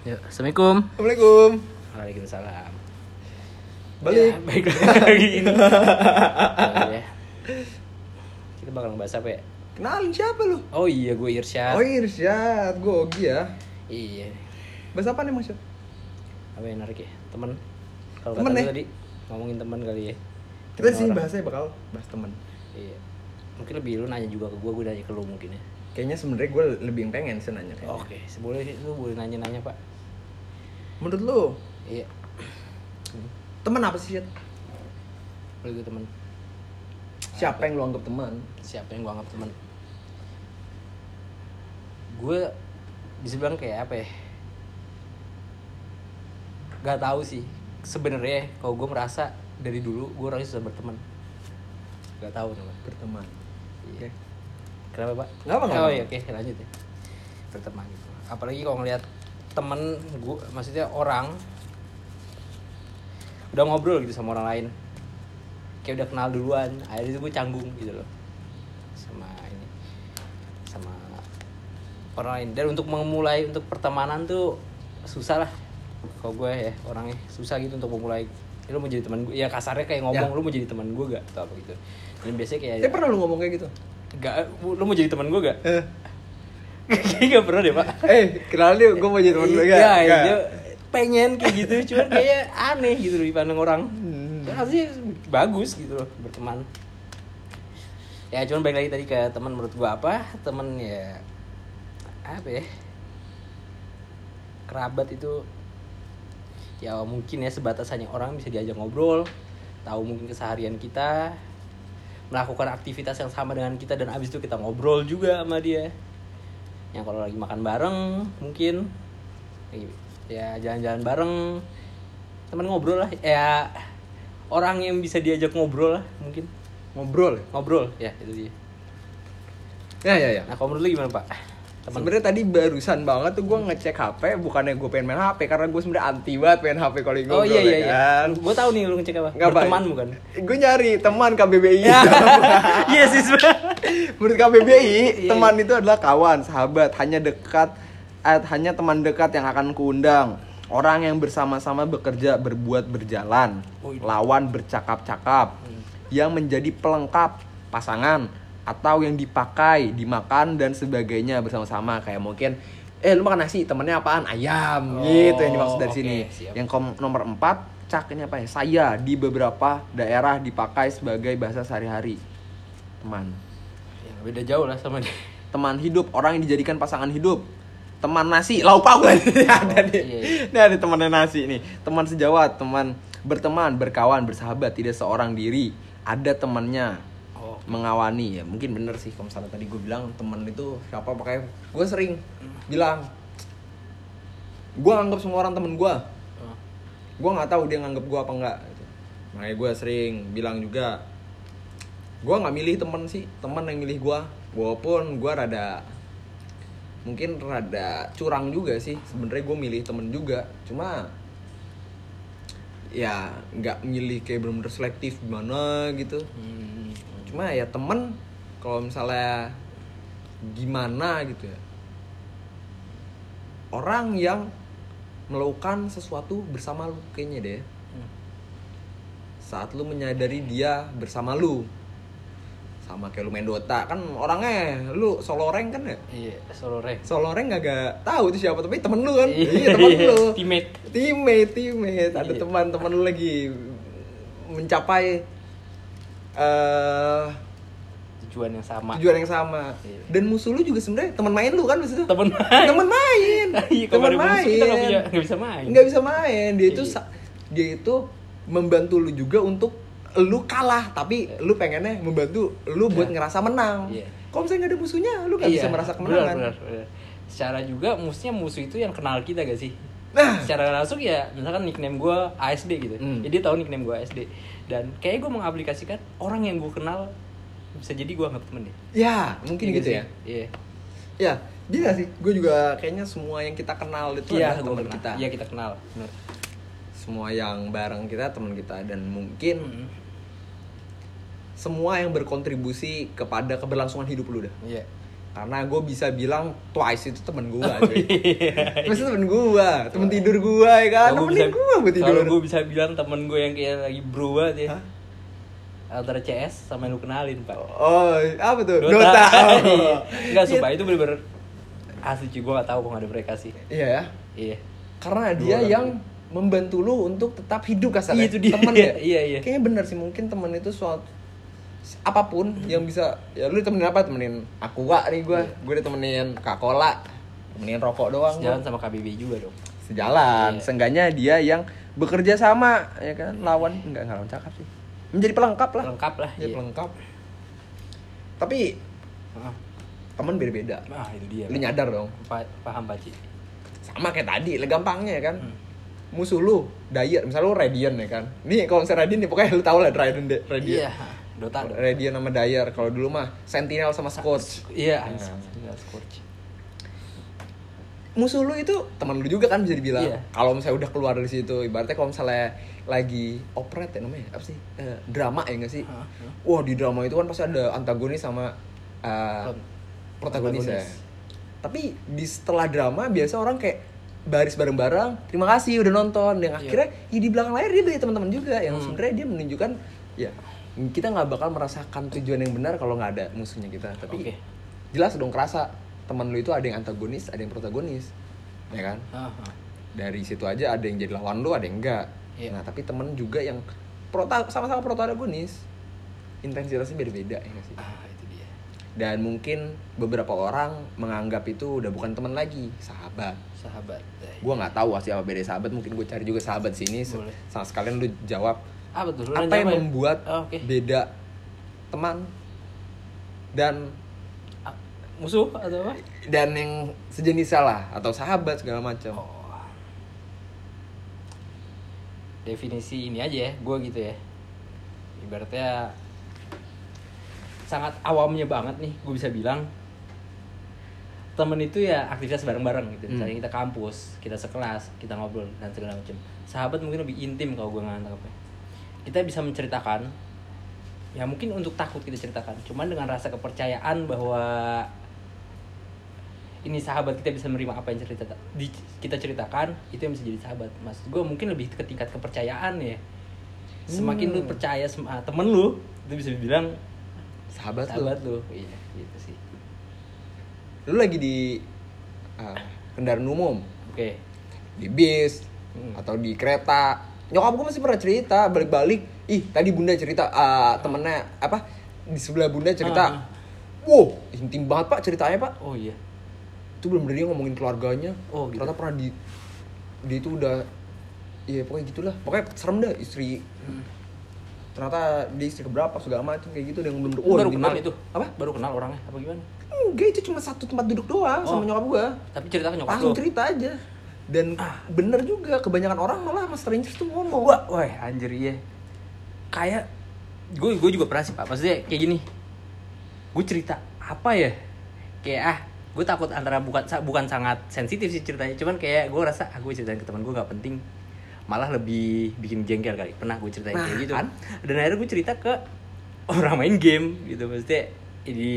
Ya, Assalamualaikum. Assalamualaikum. Waalaikumsalam. Balik. Ya, baik lagi ini. ya. Kita bakal ngebahas apa ya? Kenalin siapa lu? Oh iya, gue Irsyad. Oh Irsyad, gue Ogi ya. Iya. Bahas apa nih Mas? Yud? Apa yang menarik ya? Temen. Kalau Temen ya? tadi ngomongin teman kali ya. Kita Temen sih orang. bahasnya bakal bahas temen. Iya. Mungkin lebih lu nanya juga ke gue, gue nanya ke lu mungkin ya. Kayaknya sebenarnya gue lebih pengen sih nanya kayaknya. Oke, boleh lu boleh nanya-nanya pak. Menurut lu Iya. temen apa sih Syed? Boleh gue temen. Siapa yang lu anggap teman? Siapa yang gue anggap temen? Gue bisa bilang kayak apa ya? Gak tahu sih. Sebenarnya kalau gue merasa dari dulu gue orangnya susah berteman. Gak tahu kenapa. Berteman. Iya. Kenapa pak? Nggak apa, nggak Oh apa. iya oke lanjut ya. Berteman gitu. Apalagi kalau ngeliat temen gue, maksudnya orang udah ngobrol gitu sama orang lain. Kayak udah kenal duluan akhirnya itu gue canggung gitu loh. Sama ini sama orang lain. Dan untuk memulai untuk pertemanan tuh susah lah. Kalau gue ya orangnya susah gitu untuk memulai. Ya, lu mau jadi teman gue ya kasarnya kayak ngomong Ya. lu mau jadi teman gue gak atau apa gitu. Dan biasanya kayak Eh pernah lu ngomong kayak gitu? gak lu mau jadi teman gue gak Eh, kayaknya gak pernah deh pak eh kenal dia, gue mau jadi temen lu Iya, gak? Nggak? dia pengen kayak gitu, cuman kayaknya aneh gitu loh dipandang orang. Hmm. Harusnya bagus gitu loh berteman. Ya cuman balik lagi tadi ke teman menurut gua apa? Temen ya apa ya? Kerabat itu ya mungkin ya sebatas hanya orang bisa diajak ngobrol, tahu mungkin keseharian kita, melakukan aktivitas yang sama dengan kita dan abis itu kita ngobrol juga sama dia yang kalau lagi makan bareng mungkin. Ya jalan-jalan bareng. Teman ngobrol lah. Ya orang yang bisa diajak ngobrol lah mungkin. Ngobrol ya? ngobrol ya itu dia. Ya ya ya. nah kalau menurut lu gimana pak Sebenarnya tadi barusan banget tuh gue ngecek HP bukannya gue pengen main HP karena gue sebenarnya anti banget main HP kalau lagi oh iya iya ya iya kan. gue tahu nih lu ngecek apa Nggak, Pak. berteman bukan Gue nyari teman KBBI. ya iya sih. Menurut KBBI, Iya, teman itu adalah kawan, sahabat, hanya dekat eh, hanya teman dekat yang akan kuundang. Orang yang bersama-sama bekerja, berbuat berjalan, Oh, iya. lawan bercakap-cakap, Hmm. yang menjadi pelengkap pasangan atau yang dipakai, dimakan dan sebagainya bersama-sama. Kayak mungkin eh lu makan nasi temennya apaan? Ayam Oh, gitu yang dimaksud dari oke, sini. siap. yang kom- nomor empat cak ini apa ya? Saya di beberapa daerah dipakai sebagai bahasa sehari-hari. Teman. Ya beda jauh lah sama dia. Teman hidup orang yang dijadikan pasangan hidup. Teman nasi lauk pauk ada nih. Iya, iya. ini ada temannya nasi nih. Teman sejawat teman berteman berkawan bersahabat. Tidak seorang diri ada temannya. oh mengawani ya mungkin bener sih kalau misalnya tadi gue bilang teman itu siapa pakai gue sering bilang gue anggap semua orang temen gue oh. gue nggak tahu dia nganggap gue apa enggak gitu. makanya gue sering bilang juga gue nggak milih temen sih temen yang milih gue walaupun gue rada mungkin rada curang juga sih sebenarnya gue milih temen juga cuma ya nggak milih kayak bener-bener selektif gimana gitu Hmm. Cuma ya temen kalau misalnya gimana gitu ya. Orang yang melakukan sesuatu bersama lu kayaknya deh. Hmm. saat lu menyadari dia bersama lu. Sama kayak lu main Dota. Kan orangnya lu solo rank kan ya? Iya solo rek solo rank gak tahu itu siapa tapi temen lu kan? Iya, iya temen iya. lu. Teammate. teammate teammate. Ada Iya. teman-teman lu lagi mencapai eh tujuan yang sama tujuan yang sama Iya. dan musuh lu juga sebenarnya teman main lu kan maksudnya main teman main Iya, teman ada musuh main kita punya- bisa main. nggak bisa main dia itu Iya. dia itu membantu lu juga untuk lu kalah tapi lu pengennya membantu lu buat Iya. ngerasa menang Iya. kalau misalnya nggak ada musuhnya lu nggak bisa merasa kemenangan benar, benar, benar. secara juga musuhnya musuh itu yang kenal kita gak sih nah. Secara langsung ya misalkan nickname gue ASD gitu. Hmm. jadi dia tahu nickname gue ASD dan kayak gue mengaplikasikan orang yang gue kenal bisa jadi gue anggap temen deh. Ya mungkin Iya gitu sih? ya. iya. Ya bisa sih. Gue juga kayaknya semua yang kita kenal itu iya adalah teman kita. Iya kita kenal. Benar semua yang bareng kita teman kita. Dan mungkin Mm-mm. semua yang berkontribusi kepada keberlangsungan hidup lu dah. Iya karena gue bisa bilang twice itu temen gue Oh, cuy. iya. Itu temen gue temen tidur gue ya kan? Kalau temenin gue buat tidur. Kalau gue bisa bilang temen gue yang kayak lagi bro banget ya. Hah? Antara CS sama yang lu kenalin pak. Oh apa tuh? Dota, Dota, Iya. Enggak Iya. sumpah itu bener-bener Asli cuy gue gak tau kok gak ada mereka sih. Iya ya? Iya. Karena Dua dia orang yang membantu lu untuk tetap hidup kasarnya Iya, itu dia. temen ya? Iya, iya. kayaknya bener sih mungkin temen itu suatu apa pun yang bisa ya lu temenin apa? Temenin aqua nih gue Iya. gue udah temenin coca temenin rokok doang gua. Jalan sama KBB juga dong. Sejalan. Iya. seenggaknya dia yang bekerja sama ya kan? Lawan enggak enggak lawan cakap sih. Menjadi pelengkap lah. Lengkap lah ya iya. pelengkap. Tapi Ah, temen beda-beda. Ah itu dia. Lu nyadar dong. Pa- Paham Pak Ci. Sama kayak tadi lah gampangnya ya kan? Hmm. musuh lu Dayat misalnya lu Radiant ya kan? Nih kalau misalnya Radiant nih pokoknya lu tau lah Radiant De- Radiant Iya Dota dong Radiant sama Dayar kalau dulu mah Sentinel sama Scourge. Iya Nah. Tinggal Scorch musuh lu itu teman lu juga kan bisa dibilang. Iya. kalau misalnya udah keluar dari situ ibaratnya kalau misalnya lagi operet ya namanya apa sih? Eh, drama ya nggak sih? Hah. wah di drama itu kan pasti ada antagonis sama eh, Kon- protagonis ya tapi di setelah drama biasa orang kayak baris bareng-bareng terima kasih udah nonton. Yang Iya. akhirnya ya di belakang layar dia beli teman-teman juga. Yang Hmm. sebenarnya dia menunjukkan ya kita nggak bakal merasakan tujuan yang benar kalau nggak ada musuhnya kita. Tapi Oke. jelas dong kerasa teman lu itu ada yang antagonis ada yang protagonis ya kan? Ah. dari situ aja ada yang jadi lawan lu ada yang enggak Iya. nah tapi temen juga yang prota sama-sama protagonis. Intensitasnya beda-beda ya nggak sih? Ah itu dia. Dan mungkin beberapa orang menganggap itu udah bukan teman lagi sahabat. Sahabat Eh, gua nggak tahu sih apa beda sahabat mungkin gue cari juga sahabat sini. Boleh. sama sekalian lu jawab Apa tuh? Apa yang ya? membuat Oh, Oke beda teman dan Musuh atau apa? dan yang sejenisnya lah atau sahabat segala macam Oh. Definisi ini aja ya, gue gitu ya. Ibaratnya sangat awamnya banget nih, gue bisa bilang temen itu ya aktivitas bareng-bareng gitu. Hmm. Misalnya kita kampus, kita sekelas, kita ngobrol dan segala macam. Sahabat mungkin lebih intim kalau gue nganggapnya. Kita bisa menceritakan, ya mungkin untuk takut kita ceritakan, cuman dengan rasa kepercayaan bahwa ini sahabat kita bisa menerima apa yang cerita di, kita ceritakan itu yang bisa jadi sahabat. Mas gue mungkin lebih ke tingkat kepercayaan ya. Semakin lu Hmm. percaya sama temen lu itu bisa dibilang sahabat, lu. sahabat lu. Iya gitu sih. Lu lagi di ah, kendaraan umum. Oke. Di bis Hmm. atau di kereta nyokap gue masih pernah cerita balik-balik ih tadi bunda cerita ah, temennya apa di sebelah bunda cerita Ah. wow intim banget pak ceritanya pak. Oh iya. Itu belum dia ngomongin keluarganya. Oh, gitu. ternyata pernah di dia itu udah iya pokoknya gitulah. Pokoknya serem dah istri. Hmm. ternyata dia istri keberapa segala macam kayak gitu dia belum Lu baru kenal itu? Apa? Baru kenal orangnya apa gimana? Enggak itu cuma satu tempat duduk doang sama Oh. nyokap gua. Tapi cerita ke nyokap langsung cerita aja dan bener juga kebanyakan orang malah sama strangers tuh ngomong. Wah wah anjir iya. Kayak gue gue juga pernah sih pak. Maksudnya kayak gini. Gue cerita apa ya? Kayak ah gue takut antara bukan bukan sangat sensitif sih ceritanya. Cuman kayak gue rasa ah gue ceritain ke teman gue gak penting. Malah lebih bikin jengkel kali. Pernah gue ceritain Nah, kayak gitu. Kan? dan akhirnya gue cerita ke orang main game gitu. Maksudnya di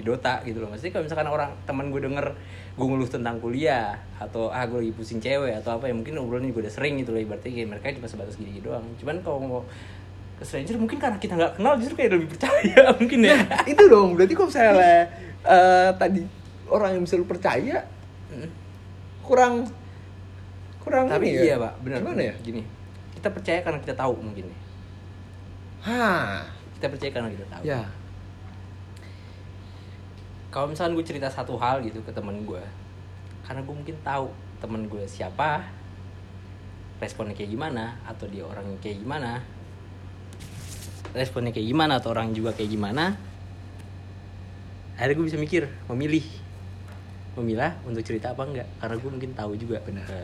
di Dota gitu loh. Maksudnya kalau misalkan orang teman gue denger gue ngeluh tentang kuliah atau ah gue lagi pusing cewek atau apa ya mungkin obrolan gue udah sering gitu loh ibaratnya kayak mereka cuma sebatas gini doang. Cuman kalau mau ke stranger mungkin karena kita nggak kenal justru kayak lebih percaya mungkin ya. Itu dong. Berarti kalau misalnya eh, tadi orang yang bisa lu percaya kurang kurang tapi ini ya? iya pak. Benar gimana ya? gini. Kita percaya karena kita tahu mungkin ya. Hah, kita percaya karena kita tahu. Ya kalau misalkan gue cerita satu hal gitu ke temen gue karena gue mungkin tahu temen gue siapa responnya kayak gimana atau dia orangnya kayak gimana responnya kayak gimana atau orang juga kayak gimana akhirnya gue bisa mikir memilih memilah untuk cerita apa enggak karena gue mungkin tahu juga Benar. ke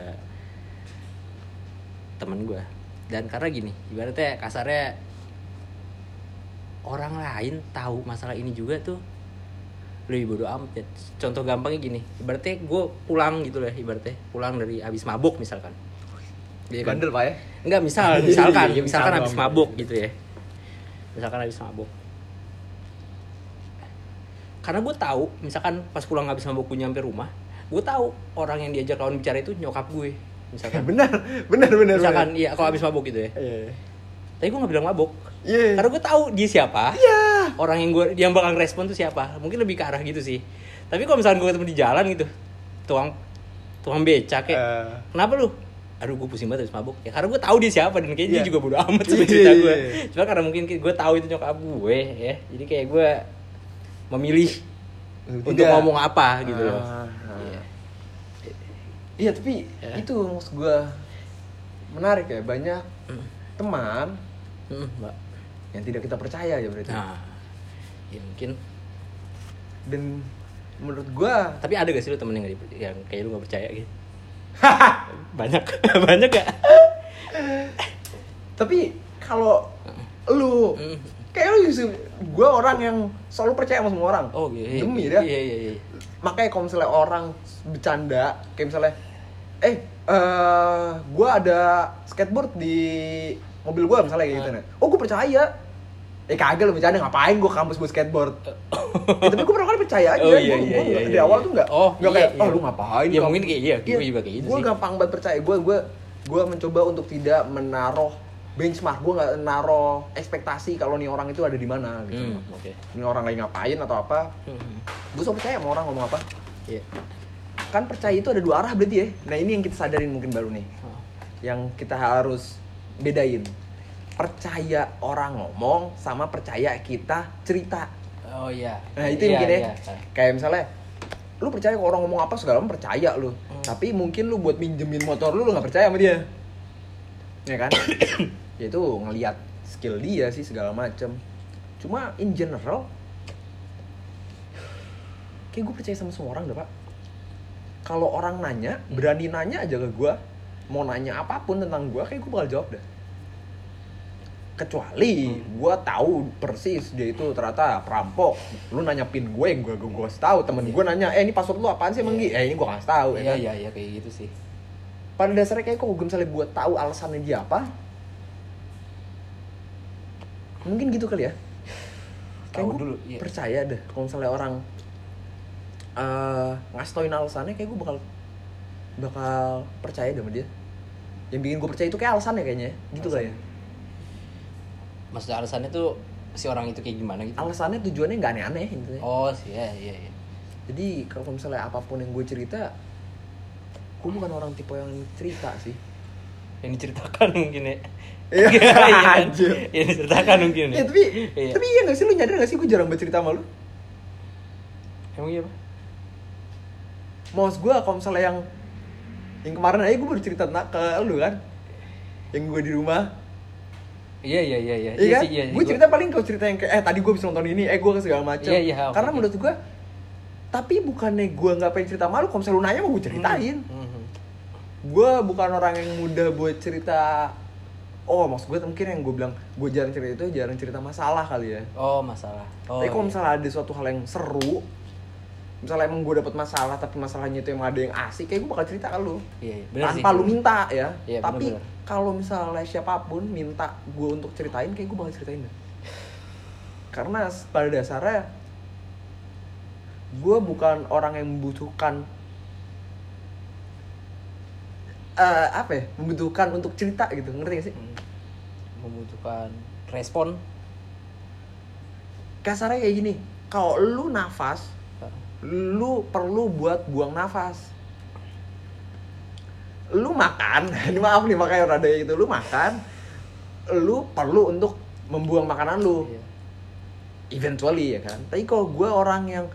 temen gue dan karena gini ibaratnya kasarnya orang lain tahu masalah ini juga tuh lebih bodo amat ya. contoh gampangnya gini ibaratnya gue pulang gitu lah ibaratnya pulang dari habis mabuk misalkan Iya kan? bandel pak ya Enggak, misal, misalkan, Iya, misalkan misal habis doang. mabuk gitu ya. Misalkan habis mabuk. karena gue tahu misalkan pas pulang habis mabuk gue nyampe rumah gue tahu orang yang diajak lawan bicara itu nyokap gue misalkan benar benar benar misalkan iya kalau habis mabuk gitu ya iya tapi gue nggak bilang mabuk iya. Karena gue tahu dia siapa. Iya. Orang yang gue yang bakal respon tuh siapa. Mungkin lebih ke arah gitu sih. Tapi kalau misalkan gue ketemu di jalan gitu tuang tuang beca kayak Eh. kenapa lu? Aduh gue pusing banget habis mabuk. Ya karena gue tahu dia siapa dan kayaknya dia Iya. juga bodo amat sama Iya, cerita gue cuma karena mungkin gue tahu itu nyokap gue ya. Jadi kayak gue memilih untuk Tidak. ngomong apa gitu loh. Ah. Iya. Iya tapi Ya. itu maksud gue menarik ya. Banyak teman Hmm, mbak yang tidak kita percaya ya berarti. nah ya mungkin Dan menurut gue tapi ada gak sih lu temen yang, yang kayak lu gak percaya gitu banyak banyak gak tapi kalau lu kayak lu justru gue orang yang selalu percaya sama semua orang. oh iya Demi iya, iya iya iya Makanya kalau misalnya orang bercanda kayak misalnya eh eh gue ada skateboard di mobil gue misalnya kayak gitu Ah. nih. Oh gue percaya. Eh kagak lu bercanda ngapain gue kampus buat skateboard. Ya, tapi gue pernah kali percaya aja. Oh, Gua- iya, gua- iya, iya, di iya, awal iya. tuh enggak. Oh, Nggak iya, kayak iya. oh lu ngapain? Ya, kamu?" mungkin kayak iya, gue juga kayak gitu Gue gampang banget percaya. Gue gue gue mencoba untuk tidak menaruh benchmark. Gue nggak naruh ekspektasi kalau nih orang itu ada di mana gitu. Hmm, oke Ini orang lagi ngapain atau apa? Hmm, Gue selalu percaya sama orang ngomong apa. iya Kan percaya itu ada dua arah berarti ya. Nah ini yang kita sadarin mungkin baru nih. Oh. Yang kita harus bedain. Percaya orang ngomong sama percaya kita cerita. oh iya Nah itu Iya, mungkin ya. iya. Kayak misalnya lu percaya orang ngomong apa segala macam percaya lu. Hmm. Tapi mungkin lu buat minjemin motor lu lu nggak percaya sama dia. Ya kan? ya itu ngelihat skill dia sih segala macam. Cuma in general kayak gue percaya sama semua orang dah pak. Kalau orang nanya, berani nanya aja ke gue, mau nanya apa pun tentang gue, kayak gue bakal jawab dah. Kecuali gue tahu persis dia itu ternyata perampok. Lu nanya pin gue, gue gue gue tahu. Temen gue nanya, eh ini password lu apaan sih emang Gi? Eh ini gue kasih tahu. ya iya kan? iya iya kayak gitu sih pada dasarnya kayak kok gue misalnya gue tahu alasannya dia apa mungkin gitu kali ya kayak gue dulu, iya. percaya deh kalau misalnya orang eh ngasih tauin alasannya kayak gue bakal bakal percaya deh sama dia yang bikin gue percaya itu kayak alasannya kayaknya gitu kali ya maksudnya alasannya tuh si orang itu kayak gimana gitu? Alasannya tujuannya nggak aneh-aneh intinya oh sih iya iya iya. Jadi kalau misalnya apa pun yang gue cerita gue bukan orang tipe yang cerita sih. Yang diceritakan mungkin ya. Iya, Iya kan? anjir. yang diceritakan mungkin Ya, tapi Iya. tapi iya gak sih? Lu nyadar gak sih gue jarang bercerita sama lu? emang iya pak? Maus gue kalau misalnya yang yang kemarin aja gue baru cerita tentang ke lu kan. Yang gue di rumah iya iya iya iya iya kan sih, iya, gue cerita paling kau cerita yang kayak eh tadi gue bisa nonton ini eh gue segala macam Iya, iya, oke, karena menurut gue tapi bukannya gue nggak pengen cerita malu kalau misalnya lu nanya mau gue ceritain Hmm, hmm. gue bukan orang yang mudah buat cerita oh maksud gue mungkin yang gue bilang gue jarang cerita itu jarang cerita masalah kali ya oh masalah oh, tapi kalau iya. misalnya ada suatu hal yang seru misalnya emang gue dapet masalah tapi masalahnya itu emang ada yang asik kayak gue bakal cerita ke lu iya, iya. Bener tanpa sih, lu bener. minta ya Iya, tapi bener-bener. Kalau misalnya siapa pun minta gue untuk ceritain kayak gue bakal ceritain deh. Karena pada dasarnya gue bukan orang yang membutuhkan eh, apa ya membutuhkan untuk cerita gitu ngerti gak sih? Hmm. membutuhkan respon. Kasarnya kayak gini kalau lu nafas lu perlu buat buang nafas lu makan ini maaf nih makanya rada itu lu makan lu perlu untuk membuang makanan lu. Iya. eventually ya kan? Tapi kalau gue orang yang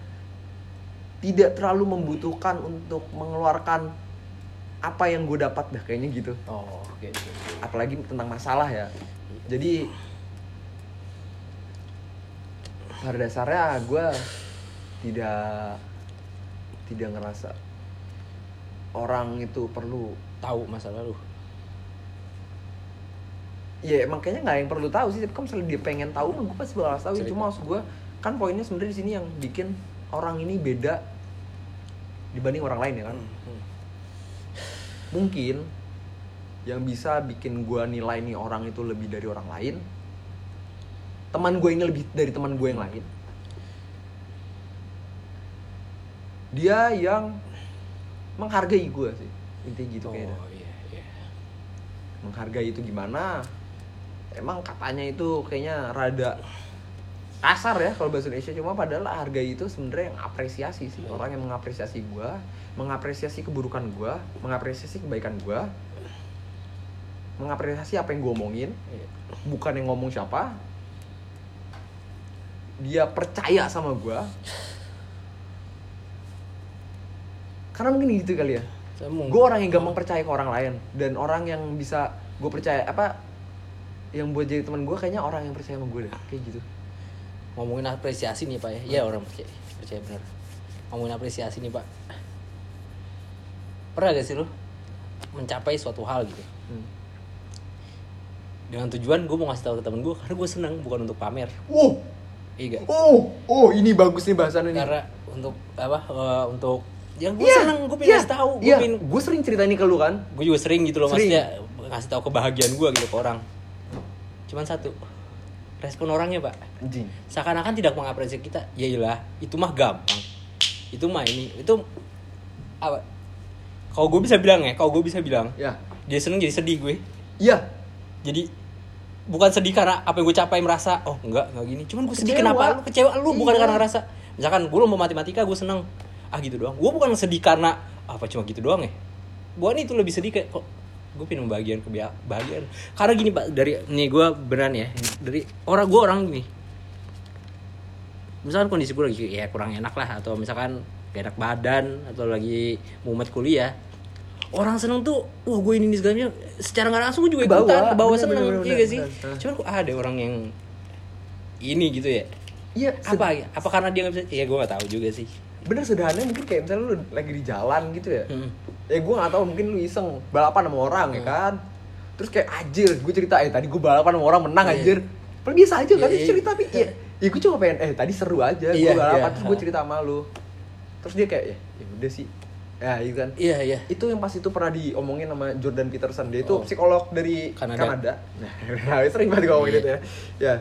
tidak terlalu membutuhkan untuk mengeluarkan apa yang gue dapat dah kayaknya gitu. Oh oke oke. apalagi tentang masalah ya. Jadi pada dasarnya gue tidak tidak ngerasa orang itu perlu tahu masa lalu. Ya emang kayaknya nggak yang perlu tahu sih tapi kalau misalnya dia pengen tahu mah gue pasti bakal tahu cuma maksud gue kan poinnya sebenarnya di sini yang bikin orang ini beda dibanding orang lain ya kan? Hmm. mungkin yang bisa bikin gue nilai nih orang itu lebih dari orang lain teman gue ini lebih dari teman gue yang lain dia yang menghargai gue sih. Intinya gitu kayaknya. oh iya iya. Menghargai itu gimana? Emang katanya itu kayaknya rada kasar ya kalau bahasa Indonesia. Cuma padahal hargai itu sebenarnya yang apresiasi sih. Orang yang mengapresiasi gua mengapresiasi keburukan gua mengapresiasi kebaikan gua mengapresiasi apa yang gua omongin Iya. bukan yang ngomong siapa dia percaya sama gua karena mungkin gitu kali ya. Gue orang yang gampang percaya ke orang lain. Dan orang yang bisa gue percaya apa yang buat jadi teman gue kayaknya orang yang percaya sama gue deh. Kayak gitu. Ngomongin apresiasi nih pak ya. Iya orang percaya percaya benar ngomongin apresiasi nih pak. Pernah gak sih lo mencapai suatu hal gitu? Hmm. dengan tujuan gue mau ngasih tahu ke temen gue karena gue senang bukan untuk pamer. Oh! Iya gak? oh! Oh ini bagus nih bahasan ini karena untuk apa eh, untuk yang gue Iya, seneng gue pengen ngasih tahu gue iya. pengen gue sering cerita ini ke lu kan? Gue juga sering gitu loh Sering. maksudnya ngasih tahu kebahagiaan gue gitu ke orang. Cuman satu respon orangnya pak. Anjing. Seakan-akan tidak mengapresiasi kita. Ya iyalah itu mah gampang. Itu mah ini itu apa? Kalau gue bisa bilang ya kalau gue bisa bilang ya. dia seneng jadi sedih gue. Iya jadi bukan sedih karena apa yang gue capai merasa oh enggak enggak gini. Cuman gue sedih Kecewa. kenapa? Lu kecewa lu bukan Iya. karena ngerasa. Misalkan gue lomba matematika gue seneng ah gitu doang. Gue bukan sedih karena apa cuma gitu doang ya? Bukan itu lebih sedih kayak kok gue pengen bagian kebahagiaan karena gini pak dari nih gue beneran ya dari orang gue orang gini. Misalkan kondisi gue lagi ya kurang enak lah atau misalkan gak enak badan atau lagi mumet kuliah orang seneng tuh wah gue ini, ini segala macam secara nggak langsung gue juga ikutan ke bawah Bener, seneng bener, iya gak sih? bener. cuman kok ada orang yang ini gitu ya? Iya apa apa karena dia nggak bisa? Ya gue nggak tahu juga sih bener sederhana mungkin kayak misalnya lu lagi di jalan gitu ya Hmm. ya gue gak tahu mungkin lu iseng balapan sama orang ya kan terus kayak anjir gue cerita eh tadi gue balapan sama orang menang Iya. anjir Padahal biasa aja kan Iya, dia iya. cerita tapi ya, ya gue cuma pengen eh tadi seru aja gue Iya, balapan iya. terus gue cerita sama lu terus dia kayak ya, ya udah sih ya itu kan iya iya itu yang pas itu pernah diomongin sama Jordan Peterson dia itu Oh. psikolog dari Kanada. Kanada, Nah, sering banget ngomong Iya. gitu ya ya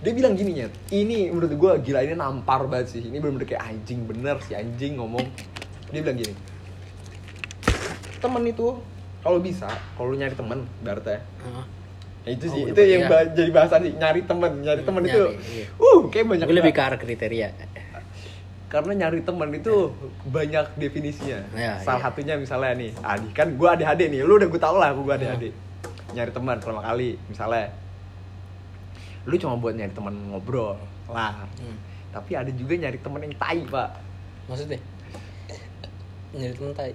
dia bilang gini ya ini menurut gue gila ini nampar banget sih ini bener-bener kayak anjing bener si anjing ngomong dia bilang gini temen itu kalau bisa kalau nyari temen berarti ya Heeh. Ya itu Oh, sih, bener, itu yang iya. jadi bahasan sih, nyari temen, nyari temen Nyari, itu, iya. uh, kayak banyak. gue lebih ke arah kriteria Karena nyari temen itu banyak definisinya. Iya, Salah iya. satunya misalnya nih, Adi kan gue ADHD nih, lu udah gue tau lah gue ADHD. Nyari teman pertama kali, misalnya, lu cuma buat nyari temen ngobrol lah. Hmm. Tapi ada juga nyari temen yang tai pak. maksudnya nyari temen tai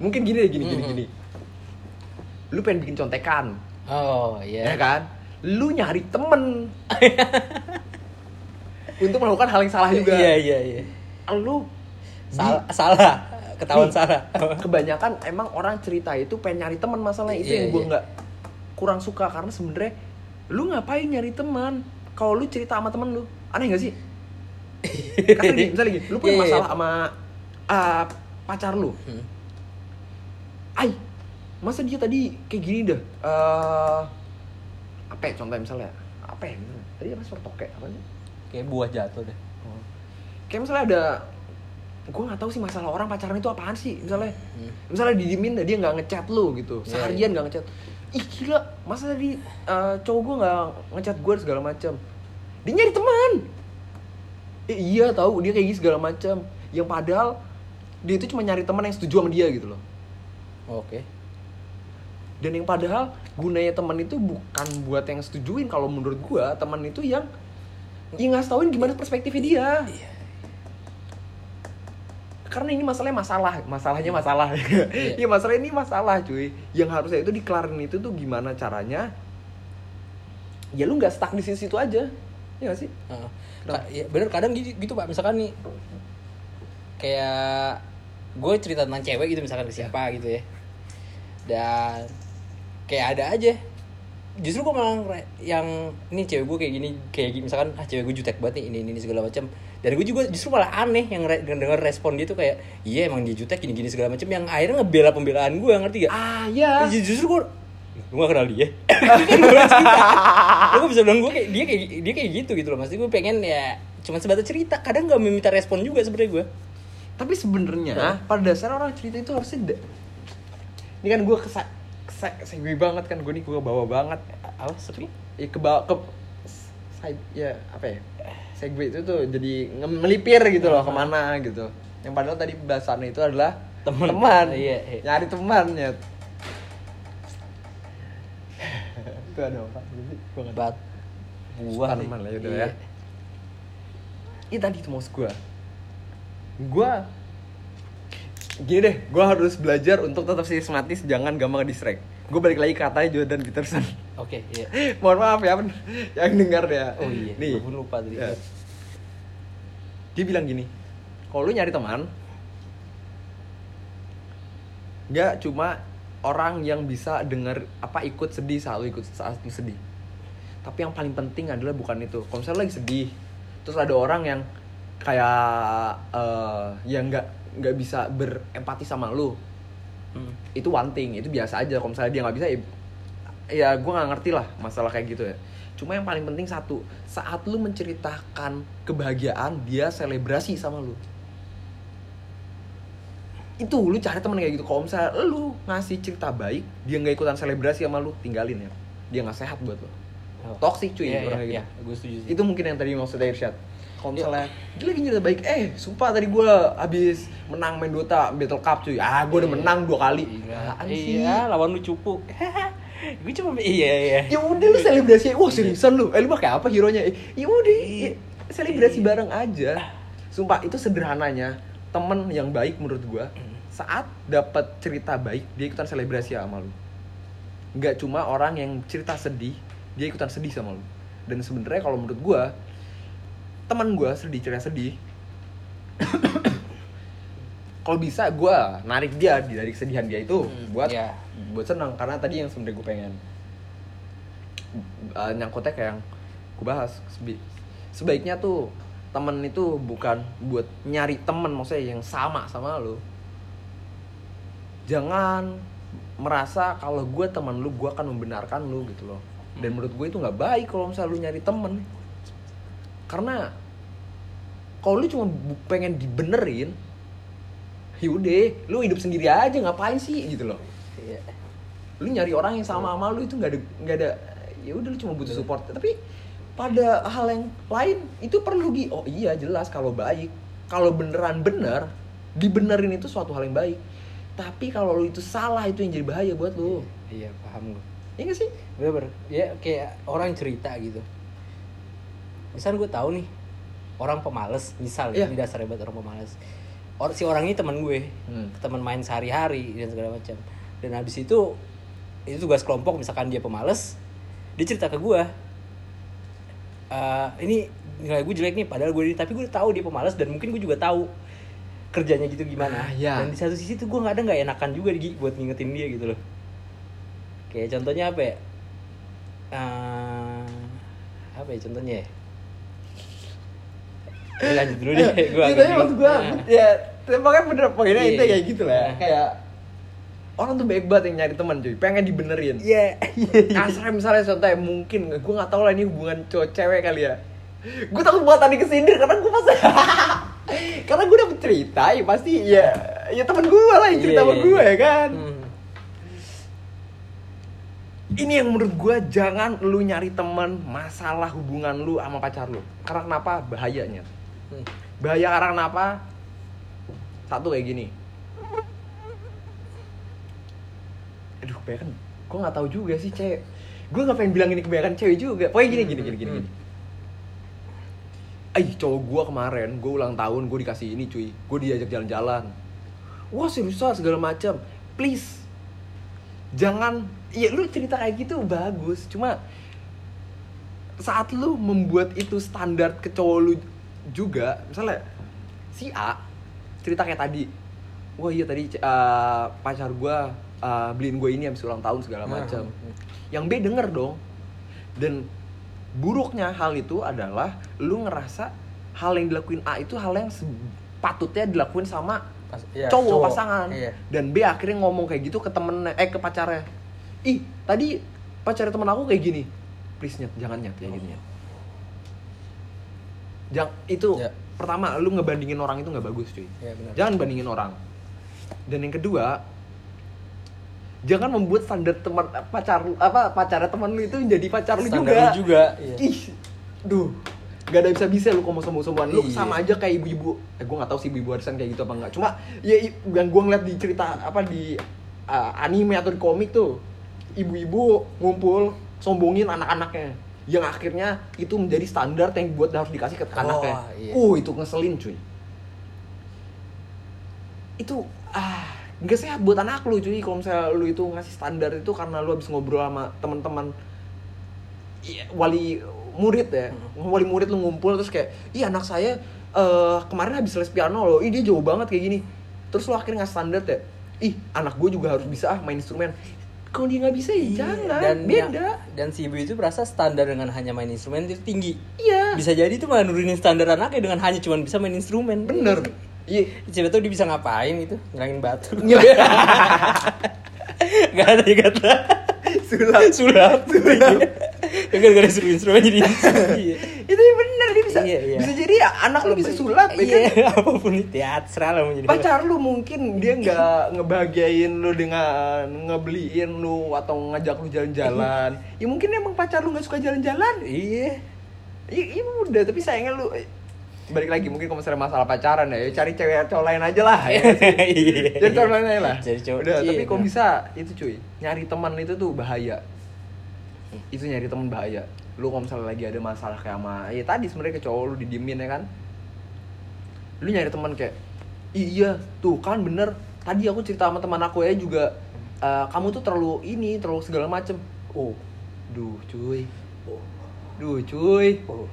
Mungkin gini deh, gini, gini, Mhm. gini. Lu pengen bikin contekan, oh ya iya kan? Lu nyari temen untuk melakukan hal yang salah juga. iya iya. Iya Lu salah salah. Ketahuan Nih. salah. kebanyakan emang orang cerita itu pengen nyari teman masalah itu Iya, yang gue iya. nggak kurang suka. Karena sebenarnya lu ngapain nyari teman? Kalau lu cerita sama temen lu aneh gak sih? Karena gini, misalnya gini, lu punya Iya, iya, masalah iya. sama ah, pacar lu. Hmm. ay masa dia tadi kayak gini dah? Eh, apa ya contohnya misalnya? Apa ya? Tadi apa? Suara tokek apa sih kayak buah jatuh deh. Kayak misalnya ada gue nggak tahu sih masalah orang pacaran itu apaan sih misalnya. Hmm. misalnya didiemin dah, dia nggak ngechat lu gitu Iya, seharian nggak ngechat. Ih gila masa tadi eh, cowok gue nggak ngechat gue segala macam dia nyari teman. Eh, iya tahu dia kayak gini segala macam yang padahal dia itu cuma nyari teman yang setuju sama dia gitu loh. Oke. Dan yang padahal gunanya teman itu bukan buat yang setujuin. Kalau menurut gua teman itu yang yang ngasih tauin gimana perspektifnya dia. Iya. karena ini masalahnya masalah masalahnya masalah. Iya. iya masalah ini masalah cuy. Yang harusnya itu dikelarin itu tuh gimana caranya? Ya lu nggak stuck di situ aja. Ya gak sih. Ka- ya, bener kadang gitu, gitu pak. Misalkan nih kayak gue cerita tentang cewek gitu misalkan ke siapa gitu ya. Dan kayak ada aja justru gue malah yang ini cewek gue kayak gini kayak gini misalkan ah cewek gue jutek banget nih ini ini, ini segala macam dan gue juga justru malah aneh yang re- denger respon dia tuh kayak iya emang dia jutek gini gini segala macam yang akhirnya ngebela pembelaan gue ngerti gak ah ya Ju- justru gue gue gak kenal dia? Gue bisa bilang gue kayak dia kayak dia kayak gitu gitu loh. Maksudnya gue pengen ya cuma sebatas cerita. Kadang gak meminta respon juga sebenarnya gue tapi sebenarnya Ya. pada dasarnya orang cerita itu harusnya ini kan gue kesa kesa segue banget kan gue nih gue bawa banget apa sepi ya ke bawah ke side ya apa ya segue itu tuh jadi melipir gitu loh ke mana gitu yang padahal tadi bahasannya itu adalah Temen. teman Iya, iya. nyari temannya itu ada apa bat buah nih. lah, yaudah Iya. ya. Ini tadi itu maksud gue Gue Gini deh, gue harus belajar untuk tetap sistematis Jangan gampang distract. Gue balik lagi ke katanya Jordan Peterson. Oke iya. Mohon maaf ya Yang dengar ya. Oh iya Nih. gue lupa tadi. Ya. Dia bilang gini Kalau lu nyari teman Nggak cuma orang yang bisa denger apa ikut sedih saat lu ikut saat lu sedih. Tapi yang paling penting adalah bukan itu. Kalau misalnya lagi sedih terus ada orang yang kayak eh yang nggak nggak bisa berempati sama lu. Hmm. itu one thing itu biasa aja. Kalau misalnya dia nggak bisa ya, ya gue nggak ngerti lah masalah kayak gitu ya. Cuma yang paling penting satu saat lu menceritakan kebahagiaan dia selebrasi sama lu. Itu lu cari temen kayak gitu. Kalau misalnya lu ngasih cerita baik dia nggak ikutan selebrasi sama lu tinggalin ya. Dia nggak sehat buat lu. Oh. toxic cuy orang iya, kayak iya, gitu gue setuju sih. Itu mungkin yang tadi maksudnya Irsyad kalau Iya. misalnya dia lagi cerita baik eh sumpah tadi gue abis menang main Dota Battle Cup cuy. Ah gue udah Iya. menang dua kali. Iya, sih? iya lawan lu cupu. Gue cuma iya iya. Ya udah lu selebrasi wah seriusan lu? Eh lu pakai apa hero nya ya udah Iya. selebrasi bareng aja. Sumpah itu sederhananya temen yang baik menurut gua saat dapat cerita baik dia ikutan selebrasi sama lu. Nggak cuma orang yang cerita sedih dia ikutan sedih sama lu. Dan sebenarnya kalau menurut gua teman gua sedih cerita sedih. Kalau bisa gua narik dia dari kesedihan dia itu Hmm, buat iya. buat senang karena tadi yang sebenarnya gue pengen. Uh, nyangkutnya kayak yang gue bahas sebaiknya tuh temen itu bukan buat nyari temen maksudnya yang sama sama lo jangan merasa kalau gue teman lu gue akan membenarkan lu gitu loh. Dan menurut gue itu nggak baik kalau misalnya lu nyari temen. Karena kalau lu cuma pengen dibenerin yaudah lu hidup sendiri aja ngapain sih gitu loh. Iya. lu nyari orang yang sama sama lu itu nggak ada nggak ada ya udah lu cuma butuh support. Tapi pada hal yang lain itu perlu gi oh iya jelas kalau baik. Kalau beneran bener dibenerin itu suatu hal yang baik. Tapi kalau lu itu salah itu yang jadi bahaya buat lu. Iya paham gue iya gak sih? Bener ya kayak orang cerita gitu. Misal gue tahu nih orang pemalas misal Iya. ini dasarnya buat orang pemalas Or, si orang ini teman gue Hmm. teman main sehari-hari dan segala macam dan habis itu itu tugas kelompok misalkan dia pemalas dia cerita ke gue "Eh, ini nilai gue jelek nih padahal gue ini tapi gue tahu dia pemalas dan mungkin gue juga tahu kerjanya gitu gimana Ah, iya. dan di satu sisi tuh gue nggak ada nggak enakan juga Gi, buat ngingetin dia gitu loh kayak contohnya apa ya Eh, apa ya contohnya ya Ya, lanjut dulu deh. Gue Iya, tapi maksud gua ya tapi pokoknya bener poinnya Iya. itu kayak gitu lah. ya. Iya. kayak orang tuh baik banget yang nyari teman cuy. Pengen dibenerin. Iya, kasarnya misalnya contohnya mungkin. Gue nggak tahu lah ini hubungan cowok cewek kali ya. Gue takut buat tadi kesindir karena gue pas karena gue dapet cerita ya pasti ya ya temen gue lah yang cerita Iya, sama iya, gue iya. ya kan? Hmm. ini yang menurut gue jangan lu nyari teman masalah hubungan lu sama pacar lu. Karena kenapa? Bahayanya Bahaya karena kenapa satu kayak gini. Aduh kebanyakan gue nggak tahu juga sih cewek gue nggak pengen bilang ini kebanyakan cewek juga. Pokoknya gini gini gini gini, gini. Ay, cowok gue kemarin, gue ulang tahun, gue dikasih ini cuy. Gue diajak jalan-jalan. Wah seriusan segala macam Please Jangan, ya lu cerita kayak gitu bagus. Cuma Saat lu membuat itu standar ke cowok lu juga Misalnya Si A Cerita kayak tadi Wah iya tadi eh, pacar gue eh, beliin gue ini habis ulang tahun segala macam Hmm. yang B denger dong. Dan buruknya hal itu adalah lu ngerasa hal yang dilakuin A itu hal yang patutnya dilakuin sama Pas- iya, cowok, pasangan. Iya. dan B akhirnya ngomong kayak gitu ke temen eh ke pacarnya. Ih tadi pacar temen aku kayak gini. Please nyet jangan nyet kayak gini nyet jangan itu Ya. pertama lu ngebandingin orang itu nggak bagus cuy Iya, benar. jangan bandingin orang dan yang kedua jangan membuat standar teman pacar lu apa pacarnya teman lu itu jadi pacar lu Standar juga lu juga, iya. ih duh gak ada bisa bisa lu ngomong sombong sombongan lu Iya. sama aja kayak ibu-ibu eh gue nggak tahu sih ibu-ibu arisan kayak gitu apa enggak cuma ya yang gue ngeliat di cerita apa di uh, anime atau di komik tuh ibu-ibu ngumpul sombongin anak-anaknya yang akhirnya itu menjadi standar yang buat harus dikasih ke anaknya iya. uh itu ngeselin cuy. Itu ah nggak sehat buat anak lu cuy. Kalau misalnya lu itu ngasih standar itu karena lu habis ngobrol sama teman-teman wali murid ya. Wali murid lu ngumpul terus kayak iya anak saya eh, kemarin habis les piano loh. Ih dia jauh banget kayak gini. Terus lu akhirnya ngasih standar ya ih anak gue juga harus bisa ah main instrumen kalau dia nggak bisa ya Iya, jangan dan beda dan si ibu itu merasa standar dengan hanya main instrumen itu tinggi iya bisa jadi itu malah nurunin standar anaknya dengan hanya cuma bisa main instrumen bener iya Siapa tahu dia bisa ngapain gitu, ngerangin batu. Iya. Gak ada ya kata. Sulap. Sulap. Ya kan ada suruh instrumen jadi Iya. itu yang bener dia bisa Iya, iya. bisa jadi anak lu bisa sulap ya kan? Iya, apa pun itu ya terserah lah mau jadi. pacar lu mungkin dia nggak ngebahagiain lu dengan ngebeliin lu atau ngajak lu jalan-jalan ya mungkin emang pacar lu nggak suka jalan-jalan Iya. iya iya udah tapi sayangnya lu eh, balik lagi mungkin kalau misalnya masalah pacaran ya, ya cari cewek cowok lain aja lah ya? Iya. cari cowok lain aja lah Cari cowok- udah iya, tapi kalau benar. bisa itu cuy nyari teman itu tuh bahaya itu nyari teman bahaya lu kalau misalnya lagi ada masalah kayak sama ya tadi sebenarnya ke cowok lu didiemin ya kan lu nyari teman kayak "Ih, iya tuh kan bener tadi aku cerita sama teman aku ya juga eh, kamu tuh terlalu ini terlalu segala macem oh duh cuy Oh. duh cuy Oh.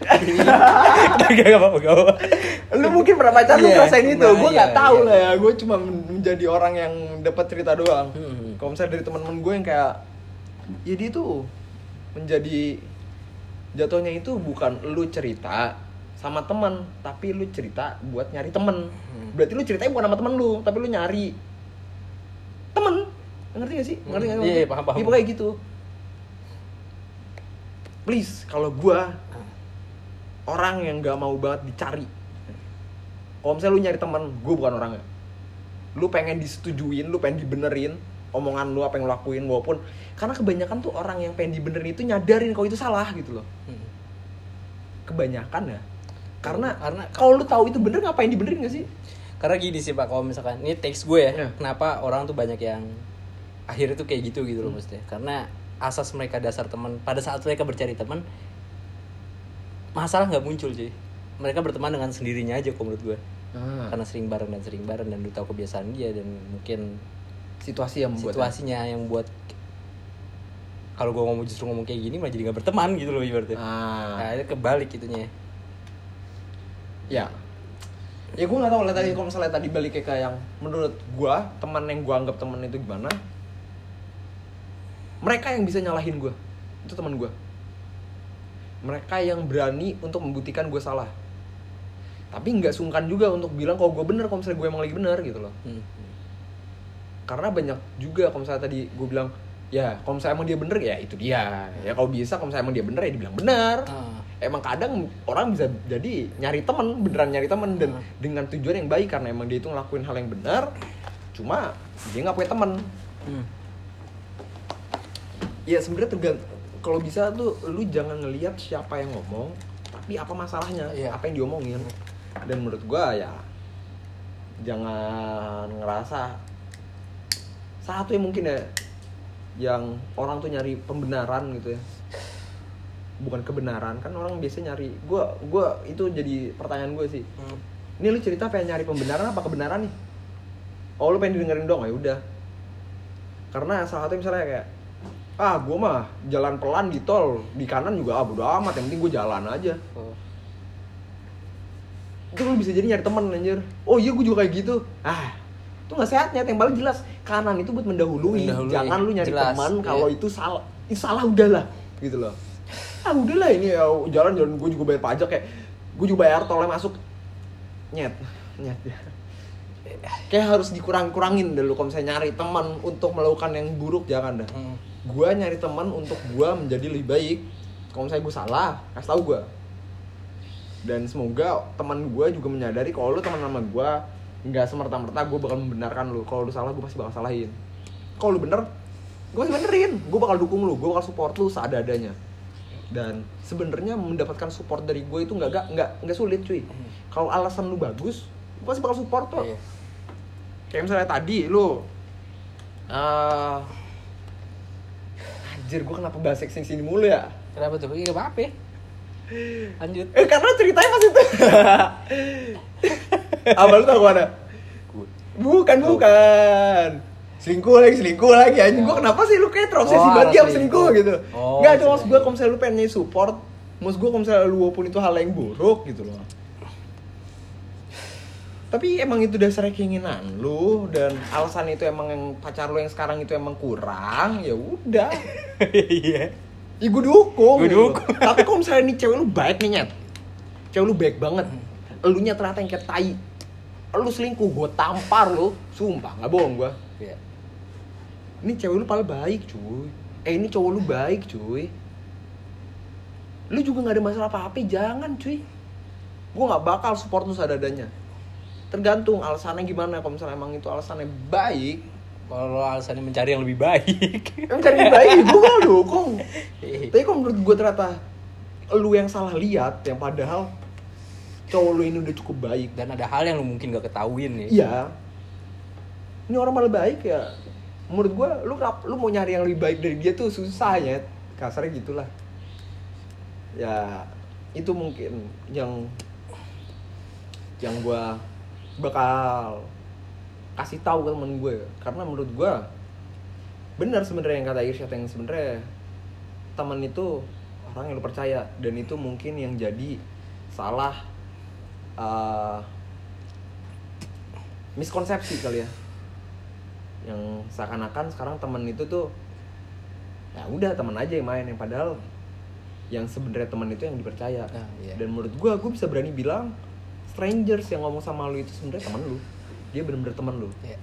Gak gak apa-apa, gak apa-apa. lu mungkin pernah pacar lu Iya, ngerasain itu nah, gue iya, nggak tahu iya. lah ya gue cuma men- menjadi orang yang dapat cerita doang Hmm. kalau misalnya dari teman-teman gue yang kayak ya dia tuh menjadi jatuhnya itu bukan lu cerita sama teman tapi lu cerita buat nyari temen. Hmm. berarti lu ceritanya bukan sama temen lu tapi lu nyari temen. Ngerti gak sih? Ngerti gak Hmm. Iya, iya, paham, paham. Iya, pokoknya gitu. Please kalau gua orang yang nggak mau banget dicari. Kalau misalnya lu nyari teman gue bukan orangnya. Lu pengen disetujuin lu pengen dibenerin omongan lu apa yang lu lakuin walaupun karena kebanyakan tuh orang yang pengen dibenerin itu nyadarin kalau itu salah gitu loh Hmm. kebanyakan ya karena Karena- kalau lu tahu itu bener ngapain dibenerin gak sih Karena gini sih Pak, kalau misalkan ini teks gue ya, Iya. kenapa orang tuh banyak yang akhirnya tuh kayak gitu gitu loh maksudnya. Karena asas mereka dasar teman, pada saat mereka bercari teman, masalah nggak muncul cuy. Mereka berteman dengan sendirinya aja kalau menurut gue. Karena sering bareng dan sering bareng dan lu tahu kebiasaan dia dan mungkin situasi yang membuat situasinya yang buat kalau gue ngomong justru ngomong kayak gini malah jadi nggak berteman gitu loh ibaratnya. ah. Nah, itu kebalik itunya. ya. Ya gue nggak tahu lah tadi kalau misalnya tadi balik ke yang menurut gue teman yang gue anggap teman itu gimana? Mereka yang bisa nyalahin gue itu teman gue mereka yang berani untuk membuktikan gue salah. Tapi nggak sungkan juga untuk bilang kalau gue bener kalau misalnya gue emang lagi bener gitu loh. Hmm. Karena banyak juga kalau misalnya tadi gue bilang ya kalau misalnya emang dia bener ya itu dia ya kalau bisa kalau misalnya emang dia bener ya dibilang bener Ah. emang kadang orang bisa jadi nyari temen beneran nyari temen dan Hmm. dengan tujuan yang baik karena emang dia itu ngelakuin hal yang benar cuma dia nggak punya temen Hmm. ya sebenarnya tergantung kalau bisa tuh lu jangan ngelihat siapa yang ngomong tapi apa masalahnya Iya. apa yang diomongin dan menurut gua ya jangan ngerasa satu yang mungkin ya yang orang tuh nyari pembenaran gitu ya. Bukan kebenaran kan orang biasa nyari gua gua itu jadi pertanyaan gue sih. Hmm. ini lu cerita pengen nyari pembenaran apa kebenaran nih? Oh lu pengen didengerin dong ya udah. Karena salah satu misalnya kayak ah gue mah jalan pelan di tol di kanan juga ah bodo amat yang penting gue jalan aja. Oh. itu lu bisa jadi nyari temen anjir. Oh iya gue juga kayak gitu. Ah itu nggak sehat nyet yang paling jelas. Kanan itu buat mendahului, Mendahului, jangan lu nyari jelas, teman iya. kalau itu salah itu salah udahlah. Gitu loh. Ah udahlah ini ya jalan jalan. Gue juga bayar pajak kayak gue juga bayar tolnya masuk. Nyet nyet. Kayak harus dikurang-kurangin dulu kalau misalnya nyari teman untuk melakukan yang buruk jangan dah Hmm. gue nyari teman untuk gue menjadi lebih baik. Kalau misalnya gue salah kasih tau gue dan semoga teman gue juga menyadari kalau lu teman sama gue nggak semerta-merta gue bakal membenarkan lu. Kalau lu salah gue pasti bakal salahin. Kalau lu bener gue pasti benerin. Gue bakal dukung lu. Gue bakal support lu seada-adanya dan sebenarnya mendapatkan support dari gue itu nggak nggak nggak sulit cuy. Kalau alasan lu bagus gue pasti bakal support kok. Iya. kayak misalnya tadi lu. Eh anjir gue kenapa bahas seks sini mulu ya? Kenapa tuh? Iya, gak apa-apa. Lanjut. eh karena ceritanya pas itu apa lu tau mana bukan bukan. Selingkuh lagi selingkuh lagi anjing. Gue kenapa sih lu kayak terobsesi Oh, banget ya sama selingkuh. gitu? Oh, nggak cuma maksud gue selingkuh. kalau misalnya lu pengen support maksud gue kalau misalnya lu walaupun itu hal yang buruk gitu loh. Tapi emang itu dasarnya keinginan lu dan alasan itu emang yang pacar lu yang sekarang itu emang kurang ya udah. Iya. ya gue dukung Gua gitu. dukung. tapi kalau misalnya nih cewek lu baik nih nyet. Cewek lu baik banget elunya ternyata yang kayak tai. Lu selingkuh gue tampar lu. Sumpah nggak bohong gue Iya. ini cewek lu paling baik cuy. Eh ini cowok lu baik cuy. Lu juga nggak ada masalah apa-apa jangan cuy. Gue nggak bakal support lu seadanya. Tergantung alasannya gimana. Kalau misalnya emang itu alasannya baik Kalau alasannya mencari yang lebih baik. emang cari yang baik gue bakal dukung tapi kalau menurut gue ternyata lu yang salah lihat yang padahal cowok lu ini udah cukup baik Dan ada hal yang lu mungkin gak ketahuin nih. iya. Ini orang malah baik ya. Menurut gue lu kenapa- lu mau nyari yang lebih baik dari dia tuh susah ya. Kasarnya gitulah. Ya itu mungkin yang yang gue bakal kasih tahu ke temen gue karena menurut gue benar sebenarnya yang kata Irsyad yang sebenarnya teman itu orang yang lu percaya. Dan itu mungkin yang jadi salah eh, miskonsepsi kali ya yang seakan-akan sekarang teman itu tuh ya udah teman aja yang main yang padahal yang sebenarnya teman itu yang dipercaya Ah, iya. dan menurut gua gue bisa berani bilang strangers yang ngomong sama lu itu sebenarnya teman lu dia bener-bener teman lu Iya.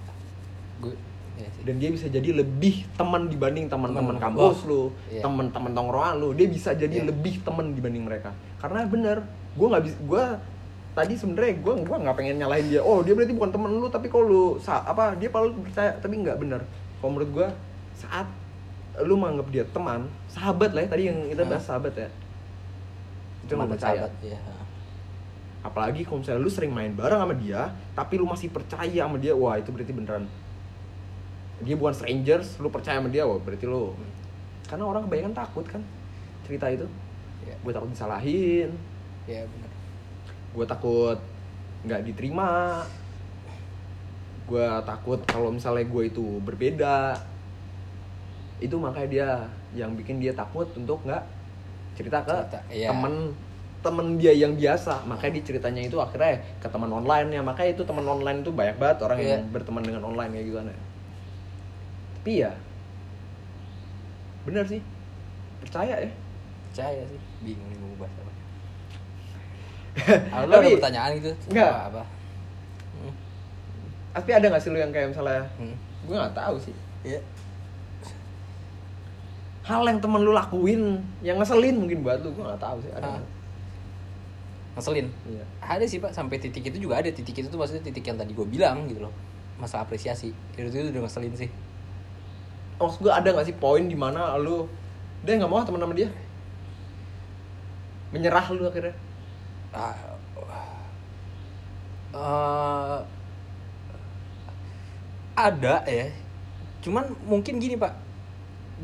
Gue iya dan dia bisa jadi lebih teman dibanding teman-teman Teman. kampus lu, Iya. teman-teman tongkrongan lu, dia bisa jadi Iya. lebih teman dibanding mereka. Karena bener, gue nggak bisa, gue tadi sebenarnya gue gua nggak pengen nyalahin dia. Oh dia berarti bukan teman lu, tapi kalau lu sa apa dia paling percaya, tapi nggak bener. Kalau menurut gue saat lu menganggap dia teman, sahabat lah ya tadi yang kita bahas sahabat ya. Itu yang lu percaya sahabat, Iya. apalagi kalau misalnya lu sering main bareng sama dia tapi lu masih percaya sama dia wah itu berarti beneran dia bukan strangers lu percaya sama dia wah berarti lu karena orang kebanyakan takut kan cerita itu Iya. gue takut disalahin benar. Gue takut nggak diterima gue takut kalau misalnya gue itu berbeda itu makanya dia yang bikin dia takut untuk nggak cerita ke Cerita, iya. temen temen dia yang biasa makanya dia ceritanya itu akhirnya ke teman online ya makanya itu teman online itu banyak banget orang yang Iya. berteman dengan online kayak gitu tapi ya bener sih percaya ya Percaya sih. Bingung nih mau bahas apa. Lu ada Tapi- pertanyaan gitu? Enggak. Apa? apa? Hmm. tapi ada nggak sih lu yang kayak misalnya Hmm. gue nggak tahu sih Iya. hal yang temen lu lakuin yang ngeselin mungkin buat lu gue nggak tahu sih ada Ah. Ngeselin. iya Ada sih pak, sampai titik itu juga ada titik itu tuh maksudnya titik yang tadi gue bilang gitu loh masalah apresiasi itu itu udah ngeselin sih maksud gue ada nggak sih poin di mana lu dia nggak mau ah teman sama dia menyerah lu akhirnya Eh, ada ya cuman mungkin gini pak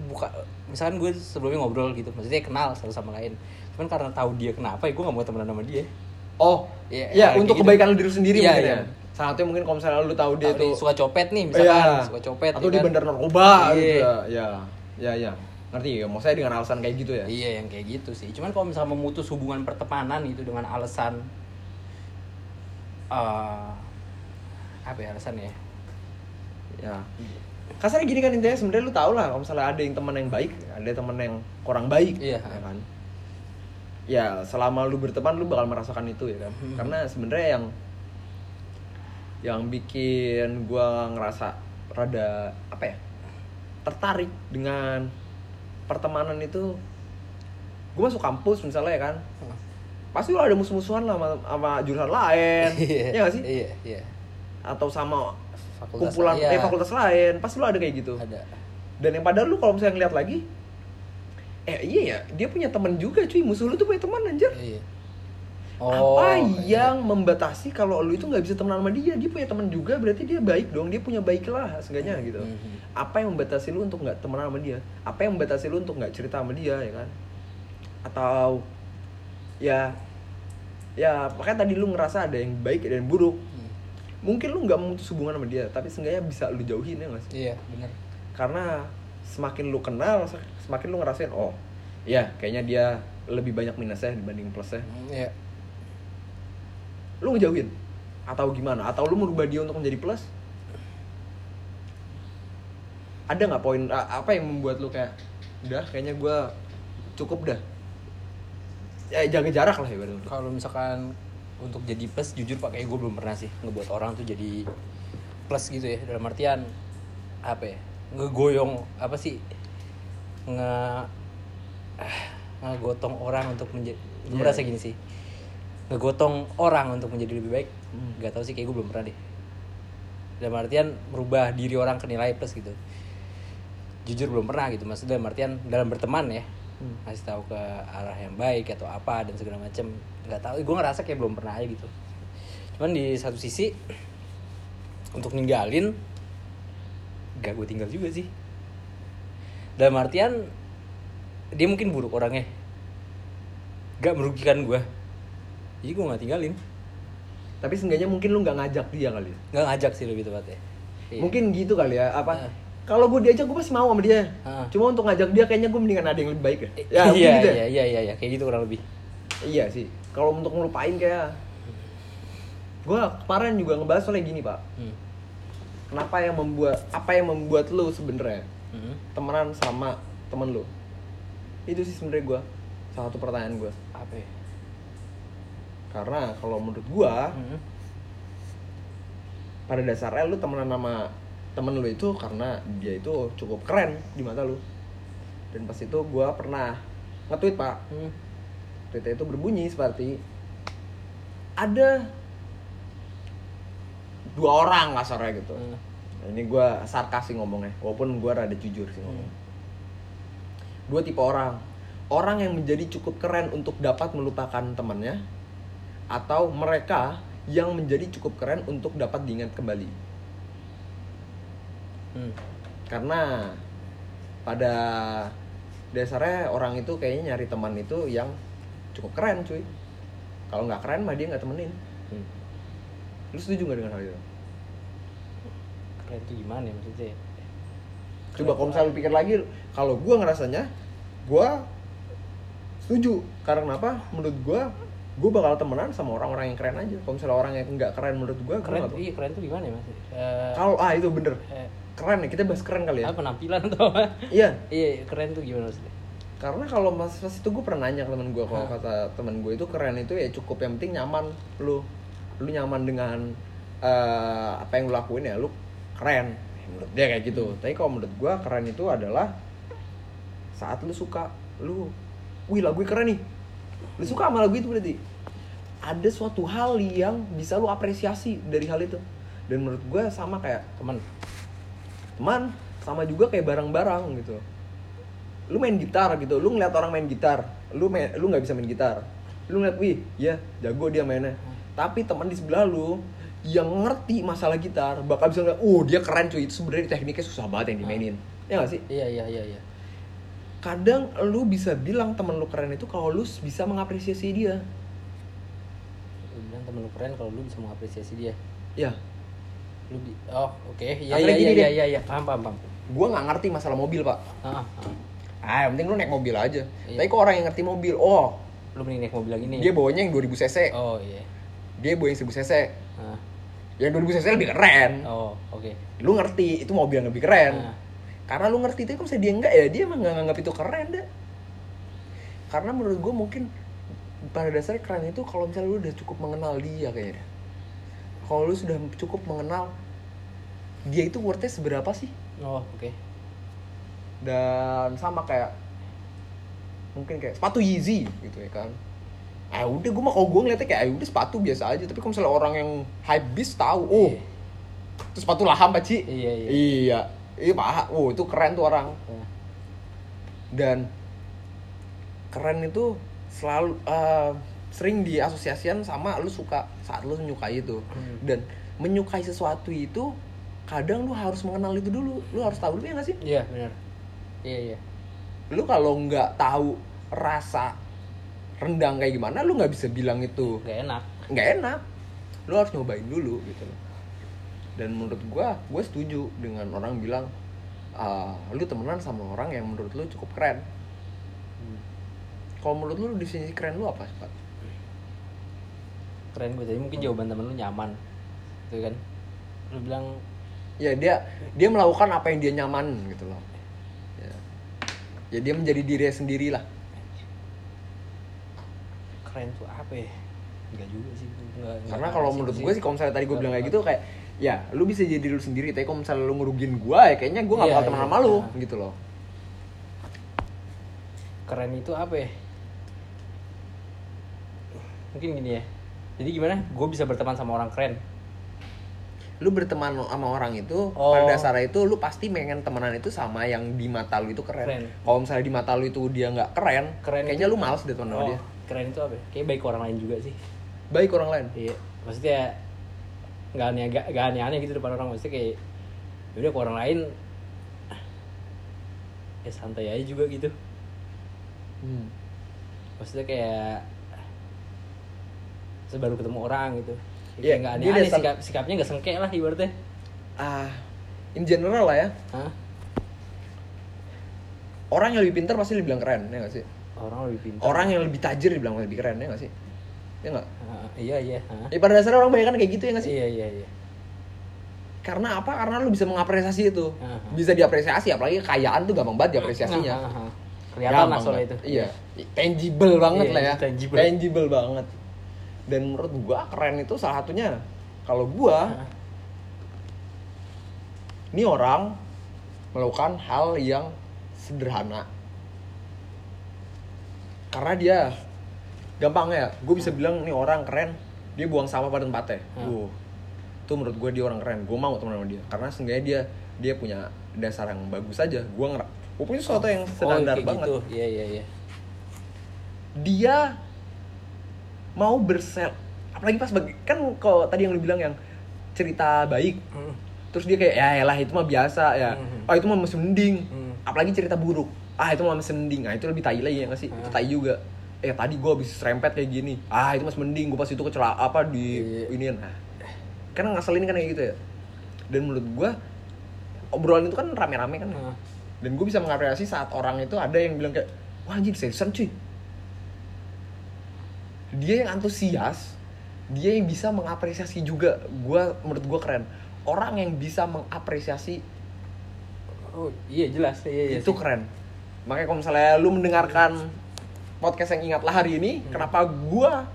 buka misalkan gue sebelumnya ngobrol gitu maksudnya kenal satu sama lain cuman karena tahu dia kenapa ya gue gak mau temenan sama dia oh Iya, ya kayak untuk gitu. kebaikan lu diri sendiri Iya, mungkin iya. ya salah satunya mungkin kalau misalnya lu tahu dia Tahu tuh suka copet nih misalkan Iya. suka copet atau ya dia kan? bandar narkoba gitu Iya. ya ya ya ya ngerti ya mau saya dengan alasan kayak gitu ya Iya yang kayak gitu sih. Cuman kalau misalnya memutus hubungan pertemanan itu dengan alasan eh apa ya alasannya? ya kasarnya gini kan intinya sebenarnya lu tau lah kalau misalnya ada yang teman yang baik ada teman yang kurang baik Iya. ya kan ya selama lu berteman lu bakal merasakan itu ya kan Hmm. karena sebenarnya yang yang bikin gua ngerasa rada apa ya tertarik dengan pertemanan itu gue masuk kampus misalnya ya kan pasti lu ada musuh-musuhan lah sama, sama jurusan lain ya gak sih Iya, iya. atau sama Fakultas kumpulan iya. eh fakultas lain pasti lu ada kayak gitu Ada. dan yang padahal lu kalau misalnya ngeliat lagi eh iya ya dia punya teman juga cuy musuh lu tuh punya teman anjir Iya. Apa iya. yang membatasi kalau lu itu nggak bisa temenan sama dia dia punya teman juga berarti dia baik dong dia punya baik lah seenggaknya gitu Mhm. apa yang membatasi lu untuk nggak temenan sama dia apa yang membatasi lu untuk nggak cerita sama dia ya kan atau ya ya makanya tadi lu ngerasa ada yang baik dan buruk Hmm. mungkin lu nggak memutus hubungan sama dia tapi seenggaknya bisa lu jauhin ya nggak sih Iya, benar. karena semakin lu kenal semakin lu ngerasain oh ya kayaknya dia lebih banyak minusnya dibanding plusnya Hmm, Iya. Lu ngejauhin? Atau gimana? Atau lu merubah dia untuk menjadi plus? Ada nggak poin apa yang membuat lu kayak udah kayaknya gua cukup dah. Ya jaga jarak lah ya Kalau misalkan untuk jadi plus jujur pak kayak gue belum pernah sih ngebuat orang tuh jadi plus gitu ya. Dalam artian apa ya ngegoyong apa sih nge ah, ngegotong orang untuk menjadi gue Iya. merasa gini sih ngegotong orang untuk menjadi lebih baik. Hmm. nggak tahu sih kayak gue belum pernah deh. Dalam artian merubah diri orang ke nilai plus gitu. Jujur belum pernah gitu maksudnya dalam artian dalam berteman ya Hmm. ngasih tahu ke arah yang baik atau apa dan segala macam nggak tahu. Gue ngerasa kayak belum pernah aja gitu. Cuman di satu sisi untuk ninggalin gak gue tinggal juga sih. Dalam artian dia mungkin buruk orangnya. Gak merugikan gue jadi gue nggak tinggalin tapi seenggaknya mungkin lu nggak ngajak dia kali ya nggak ngajak sih lebih tepatnya Iya. mungkin gitu kali ya apa Ah. kalau gue diajak gue pasti mau sama dia Ah. cuma untuk ngajak dia kayaknya gue mendingan ada yang lebih baik ya ya iya gitu ya? iya iya iya iya kayak gitu kurang lebih Iya sih. Kalau untuk ngelupain kayak gue kemarin juga ngebahas soalnya gini pak. hmm. Kenapa yang membuat apa yang membuat lu sebenarnya Hmm. temenan sama temen lu? Itu sih sebenarnya gue salah satu pertanyaan gue. apa ya Karena kalau menurut gue Hmm. pada dasarnya lu temenan sama temen lu itu karena dia itu cukup keren di mata lu. Dan pas itu gue pernah nge-tweet pak. Hmm. Tweetnya itu berbunyi seperti ada dua orang kasarnya gitu. Hmm. Nah, ini gue sarkas sih ngomongnya, walaupun gue rada jujur sih ngomong. Dua tipe orang, orang yang menjadi cukup keren untuk dapat melupakan temannya, atau mereka yang menjadi cukup keren untuk dapat diingat kembali. Hmm. Karena pada dasarnya orang itu kayaknya nyari teman itu yang cukup keren cuy. Kalau nggak keren mah dia nggak temenin. Hmm. Lu setuju nggak dengan hal itu? keren tuh gimana ya maksudnya Coba kalau misalnya lu pikir lagi, kalau gua ngerasanya, gua setuju. Karena apa? Menurut gua, gua bakal temenan sama orang-orang yang keren aja. Kalau misalnya orang yang nggak keren menurut gua, gua keren tuh bakal- iya keren tuh gimana ya mas? Eh, Kalau ah itu bener, eh, keren ya. Kita bahas keren kali ya. apa penampilan atau apa? Iya, iya keren tuh gimana maksudnya karena kalau mas pas itu gue pernah nanya ke temen gue kalau kata temen gue itu keren itu ya cukup yang penting nyaman. Lu lu nyaman dengan eh, apa yang lu lakuin ya lu keren. Menurut dia kayak gitu. Hmm. tapi kalau menurut gue keren itu adalah saat lu suka lu wih lagu keren nih lu suka sama lagu itu berarti. Ada suatu hal yang bisa lu apresiasi dari hal itu. Dan menurut gue sama kayak teman. Teman sama juga kayak barang-barang gitu. Lu main gitar gitu lu ngeliat orang main gitar lu main lu nggak bisa main gitar. Lu ngeliat wih ya jago dia mainnya. Tapi teman di sebelah lu yang ngerti masalah gitar bakal bisa ngeliat oh dia keren cuy. Itu sebenarnya tekniknya susah banget yang dimainin. Ya gak sih? Iya iya iya iya kadang lu bisa bilang temen lu keren itu kalau lu bisa mengapresiasi dia. Lu bilang temen lu keren kalau lu bisa mengapresiasi dia? Ya lu bi oh oke. Iya gini iya deh. iya iya. Iya paham paham paham. Gua nggak ngerti masalah mobil pak. Ah, ah. ah. Yang penting lu naik mobil aja. Iya. tapi kok orang yang ngerti mobil? Oh. Lu mending naik mobil lagi nih. Dia bawanya yang 2000 cc. Oh iya. Dia bawa yang 1000 cc. Ah. yang 2000 cc lebih keren. Oh oke. Lu ngerti itu mobil yang lebih keren. Ah. Karena lu ngerti itu misalnya dia enggak ya dia emang nggak nganggap itu keren deh karena menurut gue mungkin pada dasarnya keren itu kalau misalnya lu udah cukup mengenal dia kayaknya. Kalau lu sudah cukup mengenal dia itu worthnya seberapa sih? Oh oke. Dan sama kayak mungkin kayak sepatu Yeezy gitu ya kan. Ah udah gue mah kalau gue ngeliatnya kayak ah udah sepatu biasa aja. Tapi kalau misalnya orang yang hype beast tahu oh Iya. itu sepatu laham pak Ci. Iya, iya. iya iya pak oh itu keren tuh orang. Nah, dan keren itu selalu eh, sering diasosiasikan sama lu suka saat lu menyukai itu. Hmm. dan menyukai sesuatu itu kadang lu harus mengenal itu dulu. Lu harus tahu dulu ya nggak sih? Iya benar. Iya iya. Lu kalau nggak tahu rasa rendang kayak gimana lu nggak bisa bilang itu nggak enak. nggak enak. Lu harus nyobain dulu gitu loh dan menurut gua gue setuju dengan orang bilang "Ah, lu temenan sama orang yang menurut lu cukup keren. Hmm. kalau menurut lu definisi keren lu apa sih Pak? keren gue jadi mungkin jawaban temen lu nyaman gitu kan? Lu bilang ya dia dia melakukan apa yang dia nyaman gitu loh. Ya, ya dia menjadi diri sendiri lah keren tuh apa ya? Enggak juga sih Nggak- nggak karena kalau menurut gue sih kalau misalnya tadi gue bilang kayak gitu kayak ya lu bisa jadi diri lu sendiri tapi kalau misalnya lu ngerugin gue ya kayaknya gue gak Iya, bakal teman iya. sama lu Nah. gitu loh keren itu apa ya mungkin gini ya jadi gimana gue bisa berteman sama orang keren lu berteman sama orang itu Oh. pada dasarnya itu lu pasti pengen temenan itu sama yang di mata lu itu keren, Keren. kalau misalnya di mata lu itu dia nggak keren, Keren kayaknya lu males deh sama oh, dia keren itu apa ya? kayak baik orang lain juga sih baik orang lain iya maksudnya nggak aneh nggak nggak aneh-aneh gitu depan orang maksudnya kayak ya udah ke orang lain. Ya santai aja juga gitu. Hmm. maksudnya kayak sebaru ketemu orang gitu. Iya, ya, nggak dia aneh-aneh dasar- sikap sikapnya nggak sengke lah ibaratnya. Ah in general lah ya. Hah? orang yang lebih pintar pasti dibilang keren ya gak sih? Orang lebih pintar. Orang yang lebih tajir dibilang lebih keren ya gak sih ya nggak Ah, iya iya Hah? ya pada dasarnya orang banyak kan kayak gitu ya gak sih iya iya iya karena apa karena lu bisa mengapresiasi itu Aha. bisa diapresiasi apalagi kekayaan tuh gampang banget diapresiasinya ah, ah. kelihatan lah banget. itu iya tangible banget Iya, lah ya tangible. tangible banget dan menurut gua keren itu salah satunya kalau gua Ah. ini orang melakukan hal yang sederhana karena dia gampang ya gue bisa bilang nih orang keren dia buang sampah pada tempatnya. Hmm. uh itu menurut gue dia orang keren gue mau teman sama dia. Karena seenggaknya dia dia punya dasar yang bagus aja gue ngerak gue punya sesuatu yang standar kayak banget. gitu. iya iya iya. Dia mau bersel apalagi pas bagi kan kalau tadi yang lu bilang yang cerita baik Hmm. terus dia kayak ya elah itu mah biasa ya. Mhm. oh itu mah masih mending. Hmm. apalagi cerita buruk. Ah itu mah masih mending. Ah itu lebih tai lagi ya nggak sih? Itu tai juga eh tadi gue habis serempet kayak gini. Ah itu masih mending. Gue pas itu kecela apa di Iya. inian nah, kan ngeselin kan kayak gitu ya. Dan menurut gue obrolan itu kan rame-rame kan. Ah. dan gue bisa mengapresiasi saat orang itu ada yang bilang kayak wah anjir seriusan cuy. Dia yang antusias dia yang bisa mengapresiasi juga. Gua menurut gue keren. Orang yang bisa mengapresiasi oh iya jelas. Iya iya itu sih. keren. Makanya kalau misalnya lu mendengarkan podcast yang ingatlah hari ini Hmm. kenapa gua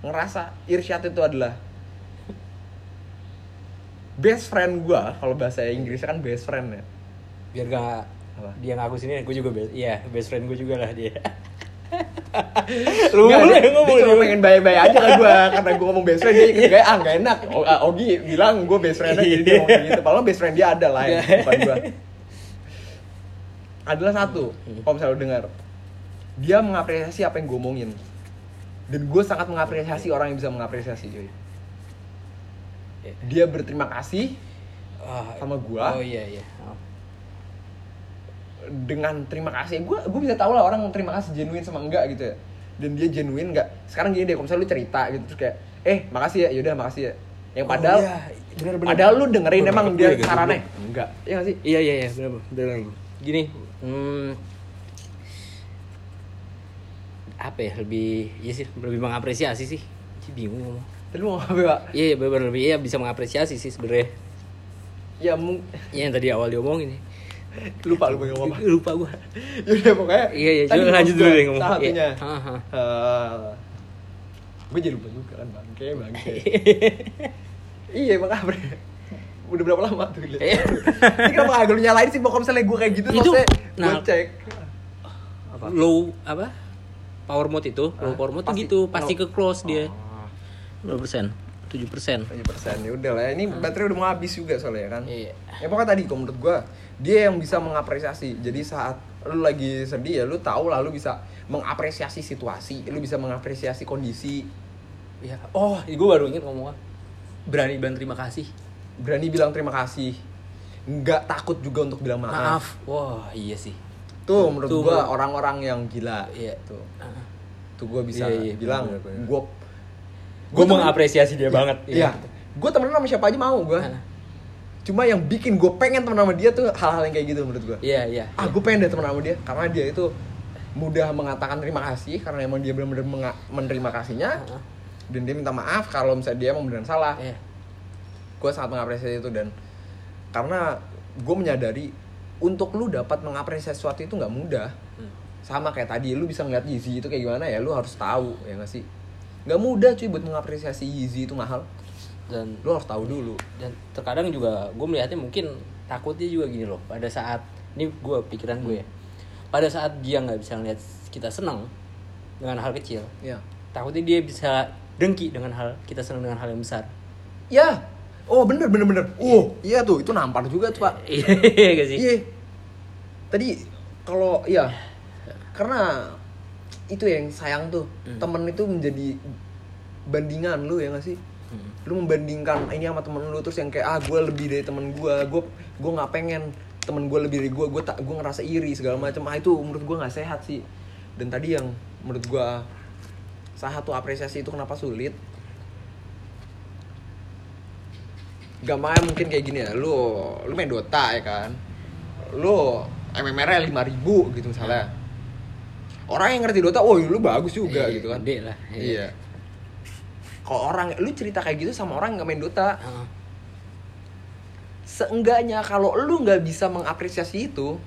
ngerasa Irsyad itu adalah best friend gua kalau bahasa Inggrisnya kan best friend ya. Biar gak Apa? dia ngaku sini gue juga best iya best friend gue juga lah dia. Lu lu boleh ngomong dia cuma dia. pengen baik-baik aja kan gua karena gua ngomong best friend dia ikut kayak ah gak enak. O- ah, Ogi bilang gua best friend jadi dia ngomong gitu. Padahal best friend dia ada lah ya bukan gua. Adalah satu kalau misalnya lu dengar dia mengapresiasi apa yang gue omongin. Dan gue sangat mengapresiasi orang yang bisa mengapresiasi cuy. Dia berterima kasih Ah, sama gua? oh iya iya. Oh. dengan terima kasih gue gue bisa tahu lah orang terima kasih genuine sama enggak gitu ya. Dan dia genuine enggak. Sekarang gini deh kalau misalnya lu cerita gitu terus kayak eh makasih ya. Yaudah makasih ya. Yang padahal Oh, iya. Bener, bener. padahal lu dengerin Bener, emang bener, dia gue ya, sarannya. gue. enggak. Iya gak sih? Iya iya iya benar benar gini hmm, apa ya lebih iya sih lebih mengapresiasi sih. Ih, bingung ngomong. Tadi lu mau apa pak? Iya iya benar lebih iya bisa mengapresiasi sih sebenarnya. Ya mung Iya yang tadi awal diomongin ya lupa lu mau ngomong apa. Lupa gua. Yaudah pokoknya iya iya tadi coba lanjut dulu deh ngomong. salah satunya. Ha, ha. gue jadi lupa juga kan bangke bangke. Iya emang apa? Udah berapa lama tuh? Iya. ini kenapa agak lu nyalain sih pokoknya misalnya gue kayak gitu Itu- maksudnya gue nah. cek. Apa low apa power mode itu low power mode tuh Pasti- gitu pasti ke close dia. Oh, berapa persen. Tujuh persen 7% ya udah lah. Ini baterai udah mau habis juga soalnya kan? Iya. Ya pokoknya tadi kalau menurut gua dia yang bisa mengapresiasi. Jadi saat lu lagi sedih ya lu tahu lah lu bisa mengapresiasi situasi lu bisa mengapresiasi kondisi. Iya. Oh, gue baru inget ngomong berani bilang terima kasih. berani bilang terima kasih. Nggak takut juga untuk bilang maaf, Maaf. Wah, iya sih. Tuh menurut Tuh, gua menurut- orang-orang yang gila Iya. tuh tuh gua bisa Iya, iya, bilang bener, bener. gua Gue temen- mengapresiasi dia banget. Iya. Gue temenan sama siapa aja mau gue. Ah. Cuma yang bikin gue pengen temen sama dia tuh hal-hal yang kayak gitu menurut gue. Iya, iya. Ah, gue pengen deh temen sama dia karena dia itu mudah mengatakan terima kasih karena emang dia benar-benar menerima kasihnya Ah. dan dia minta maaf kalau misalnya dia emang beneran salah. Iya. Gue sangat mengapresiasi itu dan karena gue menyadari untuk lu dapat mengapresiasi sesuatu itu nggak mudah. Hmm. Sama kayak tadi lu bisa ngeliat Yeezy itu kayak gimana ya lu harus tahu ya nggak sih. Nggak mudah cuy buat mengapresiasi Yeezy itu mahal. Dan Lu harus tahu dulu. dan terkadang juga gue melihatnya mungkin takutnya juga gini loh pada saat ini gue pikiran gue ya pada saat dia nggak bisa ngeliat kita senang dengan hal kecil Ya. takutnya dia bisa dengki dengan hal kita senang dengan hal yang besar Ya. Oh bener bener bener. Oh iya tuh itu nampar juga tuh pak. iya gak sih Iya. Tadi kalau iya karena itu yang sayang tuh Hmm. temen itu menjadi bandingan lu ya gak sih? Hmm. Lu membandingkan ini sama temen lu terus yang kayak ah gue lebih dari temen gue, gue gue nggak pengen temen gue lebih dari gue, gue tak gue ngerasa iri segala macam. Ah itu menurut gue nggak sehat sih. Dan tadi yang menurut gue salah satu apresiasi itu kenapa sulit gampangnya mungkin kayak gini ya. Lu lu main Dota ya kan? Lu MMR nya lima ribu gitu misalnya. Orang yang ngerti Dota oh lu bagus juga Iya, gitu kan. gede lah, iya. iya. Kalau orang lu cerita kayak gitu sama orang yang nggak main Dota? Ah. seenggaknya kalau lu nggak bisa mengapresiasi itu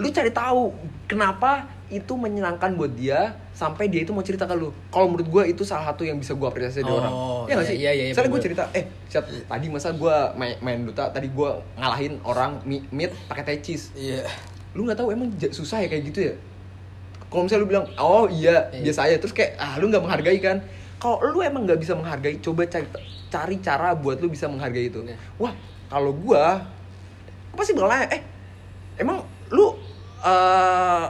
lu cari tahu kenapa itu menyenangkan buat dia sampai dia itu mau cerita ke lu. Kalau menurut gue itu salah satu yang bisa gue apresiasi dari Oh, orang ya nggak iya, sih? iya, iya, misalnya gue cerita eh siap tadi masa gue main, main Dota tadi gue ngalahin orang mid pakai tecis iya. Lu nggak tahu emang susah ya kayak gitu ya? Kalau misalnya lu bilang oh iya Iya. biasa aja. Terus kayak ah lu nggak menghargai kan? Kalau lu emang nggak bisa menghargai coba cari cari cara buat lu bisa menghargai itu. Iya. wah kalau gua pasti bakal nanya eh emang lu eh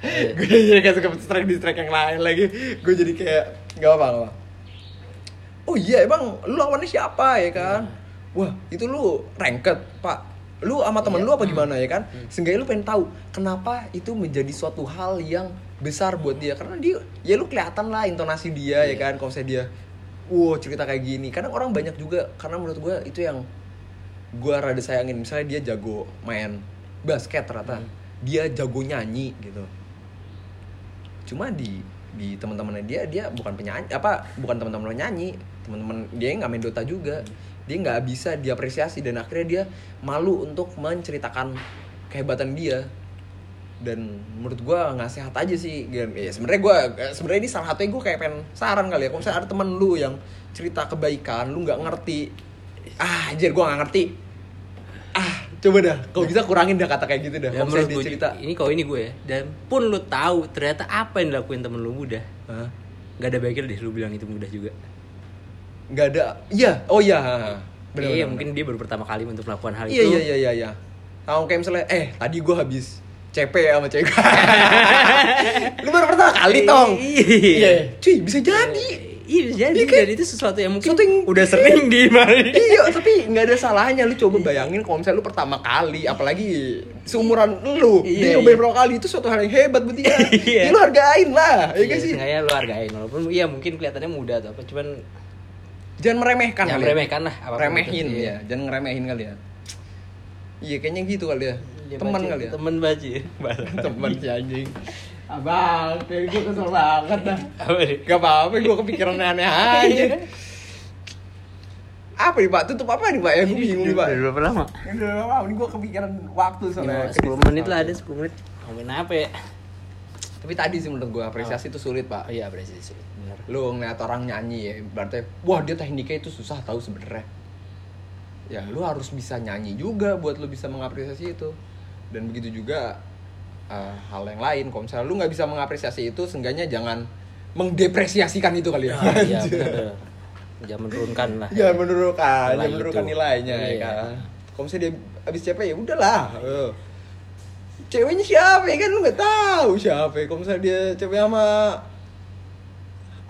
gue jadi kayak suka strike di strike yang lain lagi. Gue jadi kayak nggak apa apa oh iya emang lu lawannya siapa ya kan? Wah itu lu ranked pak. Lu sama temen Iya. lu apa gimana ya kan? Seenggaknya lu pengen tahu kenapa itu menjadi suatu hal yang besar buat dia? Karena dia ya lu kelihatan lah intonasi dia ya Iya. kan? Kalau saya dia wow cerita kayak gini. Kadang orang banyak juga karena menurut gue itu yang gue rada sayangin. Misalnya dia jago main basket ternyata dia jago nyanyi gitu cuma di di teman-temannya dia dia bukan penyanyi apa bukan teman-teman nyanyi. Teman-teman dia nggak main Dota juga. Dia nggak bisa diapresiasi dan akhirnya dia malu untuk menceritakan kehebatan dia. Dan menurut gua nggak sehat aja sih Dan, ya sebenarnya gua sebenarnya ini salah satunya gue kayak pengen saran kali ya. Kalau misalnya ada temen lu yang cerita kebaikan lu nggak ngerti ah anjir gua nggak ngerti coba dah kalau bisa kurangin dah kata kayak gitu dah. Ya, menurut gue cerita. ini kalau ini gue ya dan pun lu tahu ternyata apa yang dilakuin temen lu mudah. Hah? nggak ada baiknya deh lu bilang itu mudah juga. Nggak ada iya oh iya bener, iya bener, mungkin dia baru pertama kali untuk melakukan hal iya itu. iya iya iya. Iya kalau kayak misalnya eh tadi gue habis CP sama cewek lu baru pertama kali tong. Iya. cuy bisa jadi iya bisa jadi Iya kan? dan itu sesuatu yang mungkin Sesuatu yang- udah sering di mari iya tapi nggak ada salahnya. Lu coba bayangin kalau misalnya lu pertama kali apalagi seumuran lu. Iya, dia iya. nyobain pertama kali itu suatu hal yang hebat buat dia. Iya. Ya, lu hargain lah ya Iya, sih? sengaja lu hargain walaupun iya mungkin kelihatannya mudah atau apa cuman jangan meremehkan jangan ya. remehkan lah apa pun remehin itu. ya jangan ngeremehin kali ya. Iya kayaknya gitu kali ya. Dia teman kali ya. Teman baca teman si anjing abang kayak gue kesel banget dah. Gak apa-apa gue kepikiran aneh aja. Apa nih pak? Tutup apa nih pak? Ya gue bingung nih pak. Udah berapa lama? Ini udah lama? Ini gue kepikiran waktu soalnya. Ya, 10 menit lah ada 10 menit. Ngomongin apa ya? Tapi tadi sih menurut gue apresiasi itu sulit pak. Oh iya apresiasi benar. Lu ngeliat orang nyanyi ya berarti wah dia tekniknya itu susah tahu sebenarnya. Ya lu harus bisa nyanyi juga buat lu bisa mengapresiasi itu. Dan begitu juga eh, hal yang lain kalau misalnya lu nggak bisa mengapresiasi itu seenggaknya jangan mengdepresiasikan itu kali ya Ah, iya jangan menurunkan lah jangan menurunkan Nilai jangan menurunkan itu. nilainya ya Iya. kan kalau misalnya dia habis capek ya udahlah Eh. ceweknya siapa ya kan lu nggak tahu siapa ya. kalau misalnya dia cewek sama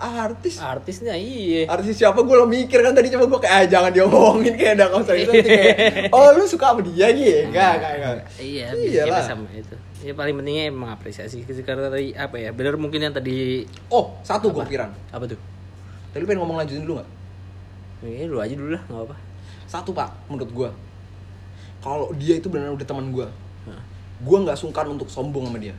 artis. Artisnya iya. Artis siapa? Gue lo mikir kan tadi coba gue kayak ah, jangan diomongin kayak ada kalau itu kayak oh lu suka sama dia gitu enggak enggak enggak. Iya Iyalah. kita sama itu. Ya paling pentingnya emang apresiasi karena tadi apa ya benar mungkin yang tadi oh satu gue pikiran apa tuh? Tadi lu pengen ngomong lanjutin dulu nggak? Ini lu aja dulu lah nggak apa satu pak menurut gue kalau dia itu benar udah teman gue gue nggak sungkan untuk sombong sama dia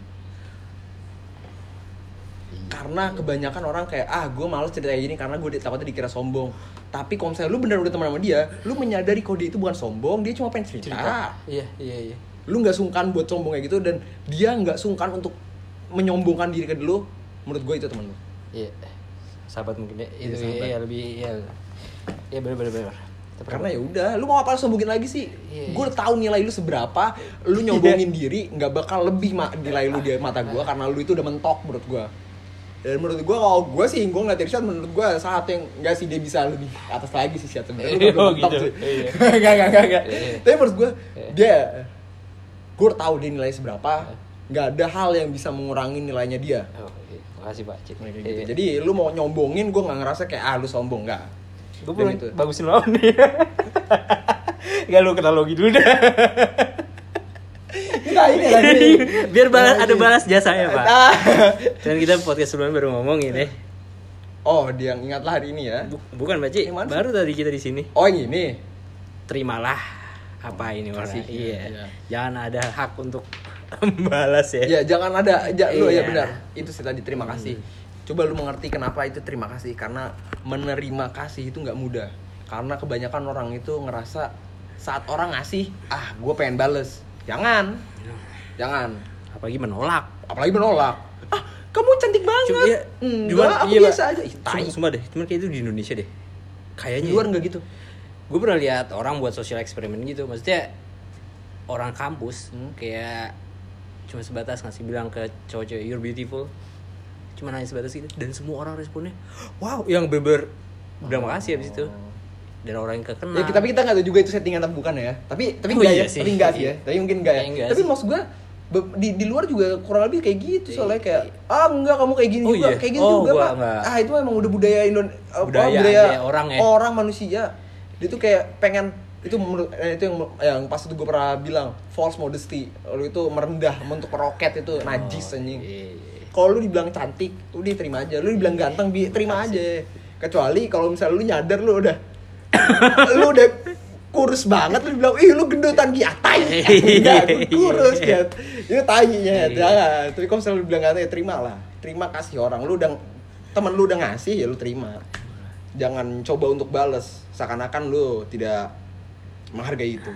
karena kebanyakan orang kayak ah gue males cerita kayak gini karena gue takutnya dikira sombong. Tapi kalau misalnya lu benar udah teman sama dia lu menyadari kalau dia itu bukan sombong dia cuma pengen cerita, cerita. Iya iya iya. Lu nggak sungkan buat sombong kayak gitu dan dia nggak sungkan untuk menyombongkan diri ke lu menurut gue itu temen lu. Iya. Sahabat mungkin ya. Iya, itu sahabat. iya lebih iya. Iya benar benar benar Tapi karena ya udah lu mau apa sombongin lagi sih? Iya, gue udah tahu nilai lu seberapa lu nyombongin diri nggak bakal lebih ma- nilai lu di mata gue karena lu itu udah mentok menurut gue dan menurut gue kalau gue sih gue ngeliat Irsyad menurut gue saat yang nggak sih dia bisa lebih atas lagi sih Syad sebenarnya Oh, gitu. sih Iya. nggak nggak nggak nggak Iya. tapi menurut gue Iya. dia gue tahu dia nilai seberapa nggak ada hal yang bisa mengurangi nilainya dia oh iya. makasih pak Cik gitu. Jadi lu mau nyombongin gue nggak ngerasa kayak ah lu sombong nggak. gue belum bagusin lawan nih Gak lu kenal logi dulu dah Enggak ini lagi. Biar balas, ada balas jasa ya pak Ah. Dan kita podcast sebelumnya baru ngomongin ya Oh, dia ingatlah hari ini ya. Bu- Bukan Pak Cik, baru tadi kita di sini Oh, yang ini. Terimalah apa ini orang Kasih, iya. iya. Jangan ada hak untuk membalas ya Ya, jangan ada ja, lu ya Iya. benar. Itu sih tadi terima kasih. Coba lu mengerti kenapa itu terima kasih karena menerima kasih itu nggak mudah. Karena kebanyakan orang itu ngerasa saat orang ngasih, ah gue pengen bales. Jangan. Jangan. Apalagi menolak Apalagi menolak. Ah, kamu cantik banget. Cuma iya, Enggak, cuman- aku iya, biasa aja. Ih, tai. Sumpah, sumpah deh, cuman kayak itu di Indonesia deh Kayaknya Di luar nggak gitu. gue pernah lihat orang buat social eksperimen gitu maksudnya orang kampus Hmm. kayak cuma sebatas ngasih bilang ke cowok-cowok you're beautiful cuma hanya sebatas gitu dan semua orang responnya wow yang beber bilang makasih abis itu dan orang yang kekenal Ya, tapi kita nggak tahu juga itu settingan atau bukan ya. Tapi tapi Oh, enggak iya ya. sih. Tapi enggak sih ya. Tapi mungkin enggak ya. Enggak tapi sih. maksud gua be- di di luar juga kurang lebih kayak gitu soalnya kayak ah enggak kamu kayak gini Oh, juga iya? kayak gini Oh, juga gua pak enggak. ah itu emang udah budaya Indonesia Budaya aja, orang ya. orang manusia dia tuh kayak pengen itu menurut eh, itu yang yang pas itu gue pernah bilang false modesty lu itu merendah untuk meroket itu najis anjing Iya, iya. kalau lu dibilang cantik udah terima aja lu dibilang ganteng bi terima aja kecuali kalau misalnya lu nyadar lu udah lu udah kurus banget lu bilang ih lu gendutan gi tai. Enggak kurus ya itu tainya Iya. jangan tapi kalau misalnya lu bilang ya terima lah. Terima kasih orang. Lu udah temen lu udah ngasih ya lu terima. Jangan coba untuk bales. Seakan-akan lu tidak menghargai itu.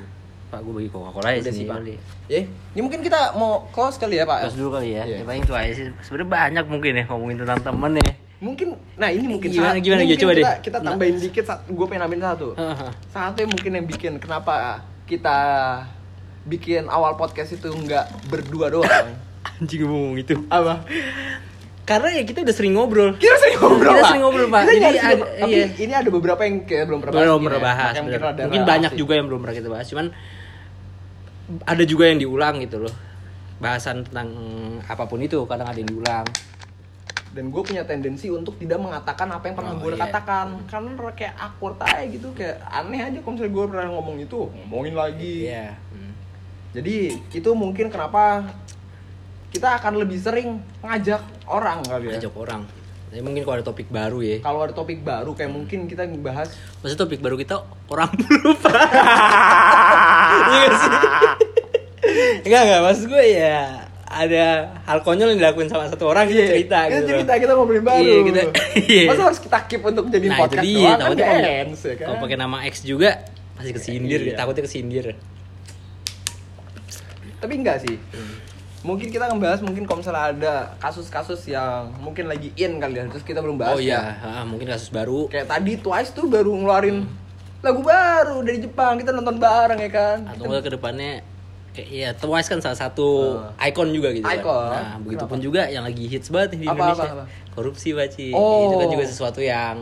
Pak gue bagi coca cola ya Udah sih, Pak. kali ya ini mungkin kita mau close kali ya pak. Terus dulu kali ya, Iya. ya paling itu aja sih. Sebenarnya banyak mungkin ya ngomongin tentang temen ya mungkin nah ini mungkin Gimana, saat- gimana, mungkin Coba kita, deh. kita tambahin dikit gue pengen nambahin satu. Satu yang mungkin yang bikin kenapa kita bikin awal podcast itu nggak berdua doang. Anjing ngomong itu. Apa? Karena ya kita udah sering ngobrol. Kita sering ngobrol Kita Pak. sering ngobrol, Pak. Kita Jadi ada- tapi iya. ini ada beberapa yang kayak belum pernah belum pernah ya. bahas mungkin, mungkin banyak juga yang belum pernah kita bahas. Cuman ada juga yang diulang gitu loh. Bahasan tentang apa pun itu kadang ada yang diulang dan gue punya tendensi untuk tidak mengatakan apa yang pernah Oh, gue iya. katakan. Karena kayak awkward aja gitu kayak aneh aja kalau misalnya gue pernah ngomong itu ngomongin lagi. Iya. Hmm. Jadi itu mungkin kenapa kita akan lebih sering ngajak orang kali ya. ajak orang. Jadi mungkin kalau ada topik baru ya. Kalau ada topik baru kayak mungkin kita bahas maksudnya topik baru kita orang lupa iya sih? Enggak enggak maksud gue ya ada hal konyol yang dilakuin sama satu orang kita cerita kita gitu cerita kita ngobrolin baru. Iya, kita- iya. Masa harus kita keep untuk jadiin nah podcast dia doang kan kalau ya kan? kalau pakai nama X juga pasti kesindir Iya. takutnya kesindir Tapi enggak sih. Hmm. Mungkin kita ngebahas mungkin kalau misalnya ada kasus-kasus yang mungkin lagi in kali ya terus kita belum bahas oh ya. iya ah, mungkin kasus baru Kayak tadi Twice tuh baru ngeluarin lagu baru dari Jepang kita nonton bareng ya kan. atau enggak ke depannya kayak ya Twice kan salah satu icon juga gitu kan. Icon. Nah, begitupun juga yang lagi hits banget di Apa, Indonesia. apa, apa? Korupsi, Baci. Oh. Itu kan juga sesuatu yang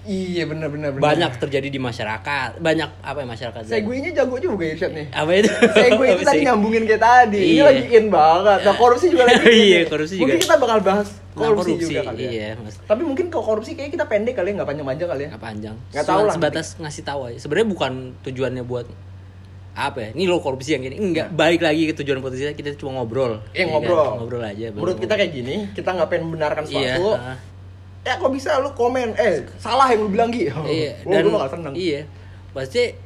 Iya bener bener. banyak terjadi di masyarakat. Banyak apa ya masyarakat? Seguinya jago juga ya Irsyad nih. apa itu? Segue itu tadi nyambungin kayak tadi. Ini Iya. lagi in banget. Nah, korupsi juga lagi. Iya, nih. korupsi Mungkin juga. kita bakal bahas Nah, korupsi, juga kali ya. Iya, Mas. Tapi mungkin kalau korupsi kayak kita pendek kali ya, nggak panjang-panjang kali ya. Nggak panjang. Nggak tahu lah. Sebatas ngasih tahu aja. Sebenarnya bukan tujuannya buat apa ya? Ini lo korupsi yang gini. Enggak, balik lagi ke tujuan potensial kita cuma ngobrol. Iya, Ya kan? ngobrol. Ngobrol aja. Menurut kita kayak gini, kita nggak pengen membenarkan Iya, sesuatu. ah. Ya kok bisa lu komen, eh salah yang lu bilang Gi. iya Wah, dan gua bakal seneng. iya pasti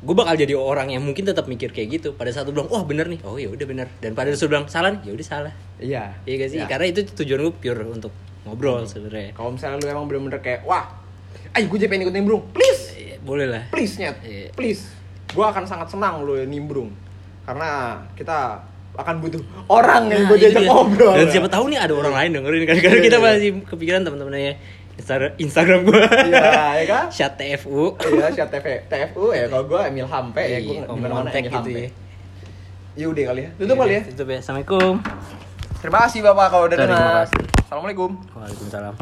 gue bakal jadi orang yang mungkin tetap mikir kayak gitu pada saat lu bilang wah bener nih oh ya udah bener dan pada saat lu bilang salah nih ya udah salah Iya. iya gak sih Iya. karena itu tujuan gue pure untuk ngobrol sebenarnya Kalau misalnya lu emang bener-bener kayak, wah, ayo gue jadi pengen ikut nimbrung, please, Iya, boleh lah please nyet, Iya. please. Gue akan sangat senang lu nimbrung, karena kita akan butuh orang yang Nah, gue itu diajak dia. ngobrol. dan siapa tahu nih ada orang lain dengerin kan karena Iya, kita iya. masih kepikiran teman-temannya Instagram Instagram gue Iya, ya kan? chat TFU Iya, siap TV, TFU ya. Kalau gue Emil Hampe ya, gue Iya, di mana-mana kontak Emil gitu Hampe. ya Ya udah kali ya. Tutup kali ya. tutup ya assalamualaikum Terima kasih Bapak kalau udah dengar. Assalamualaikum. waalaikumsalam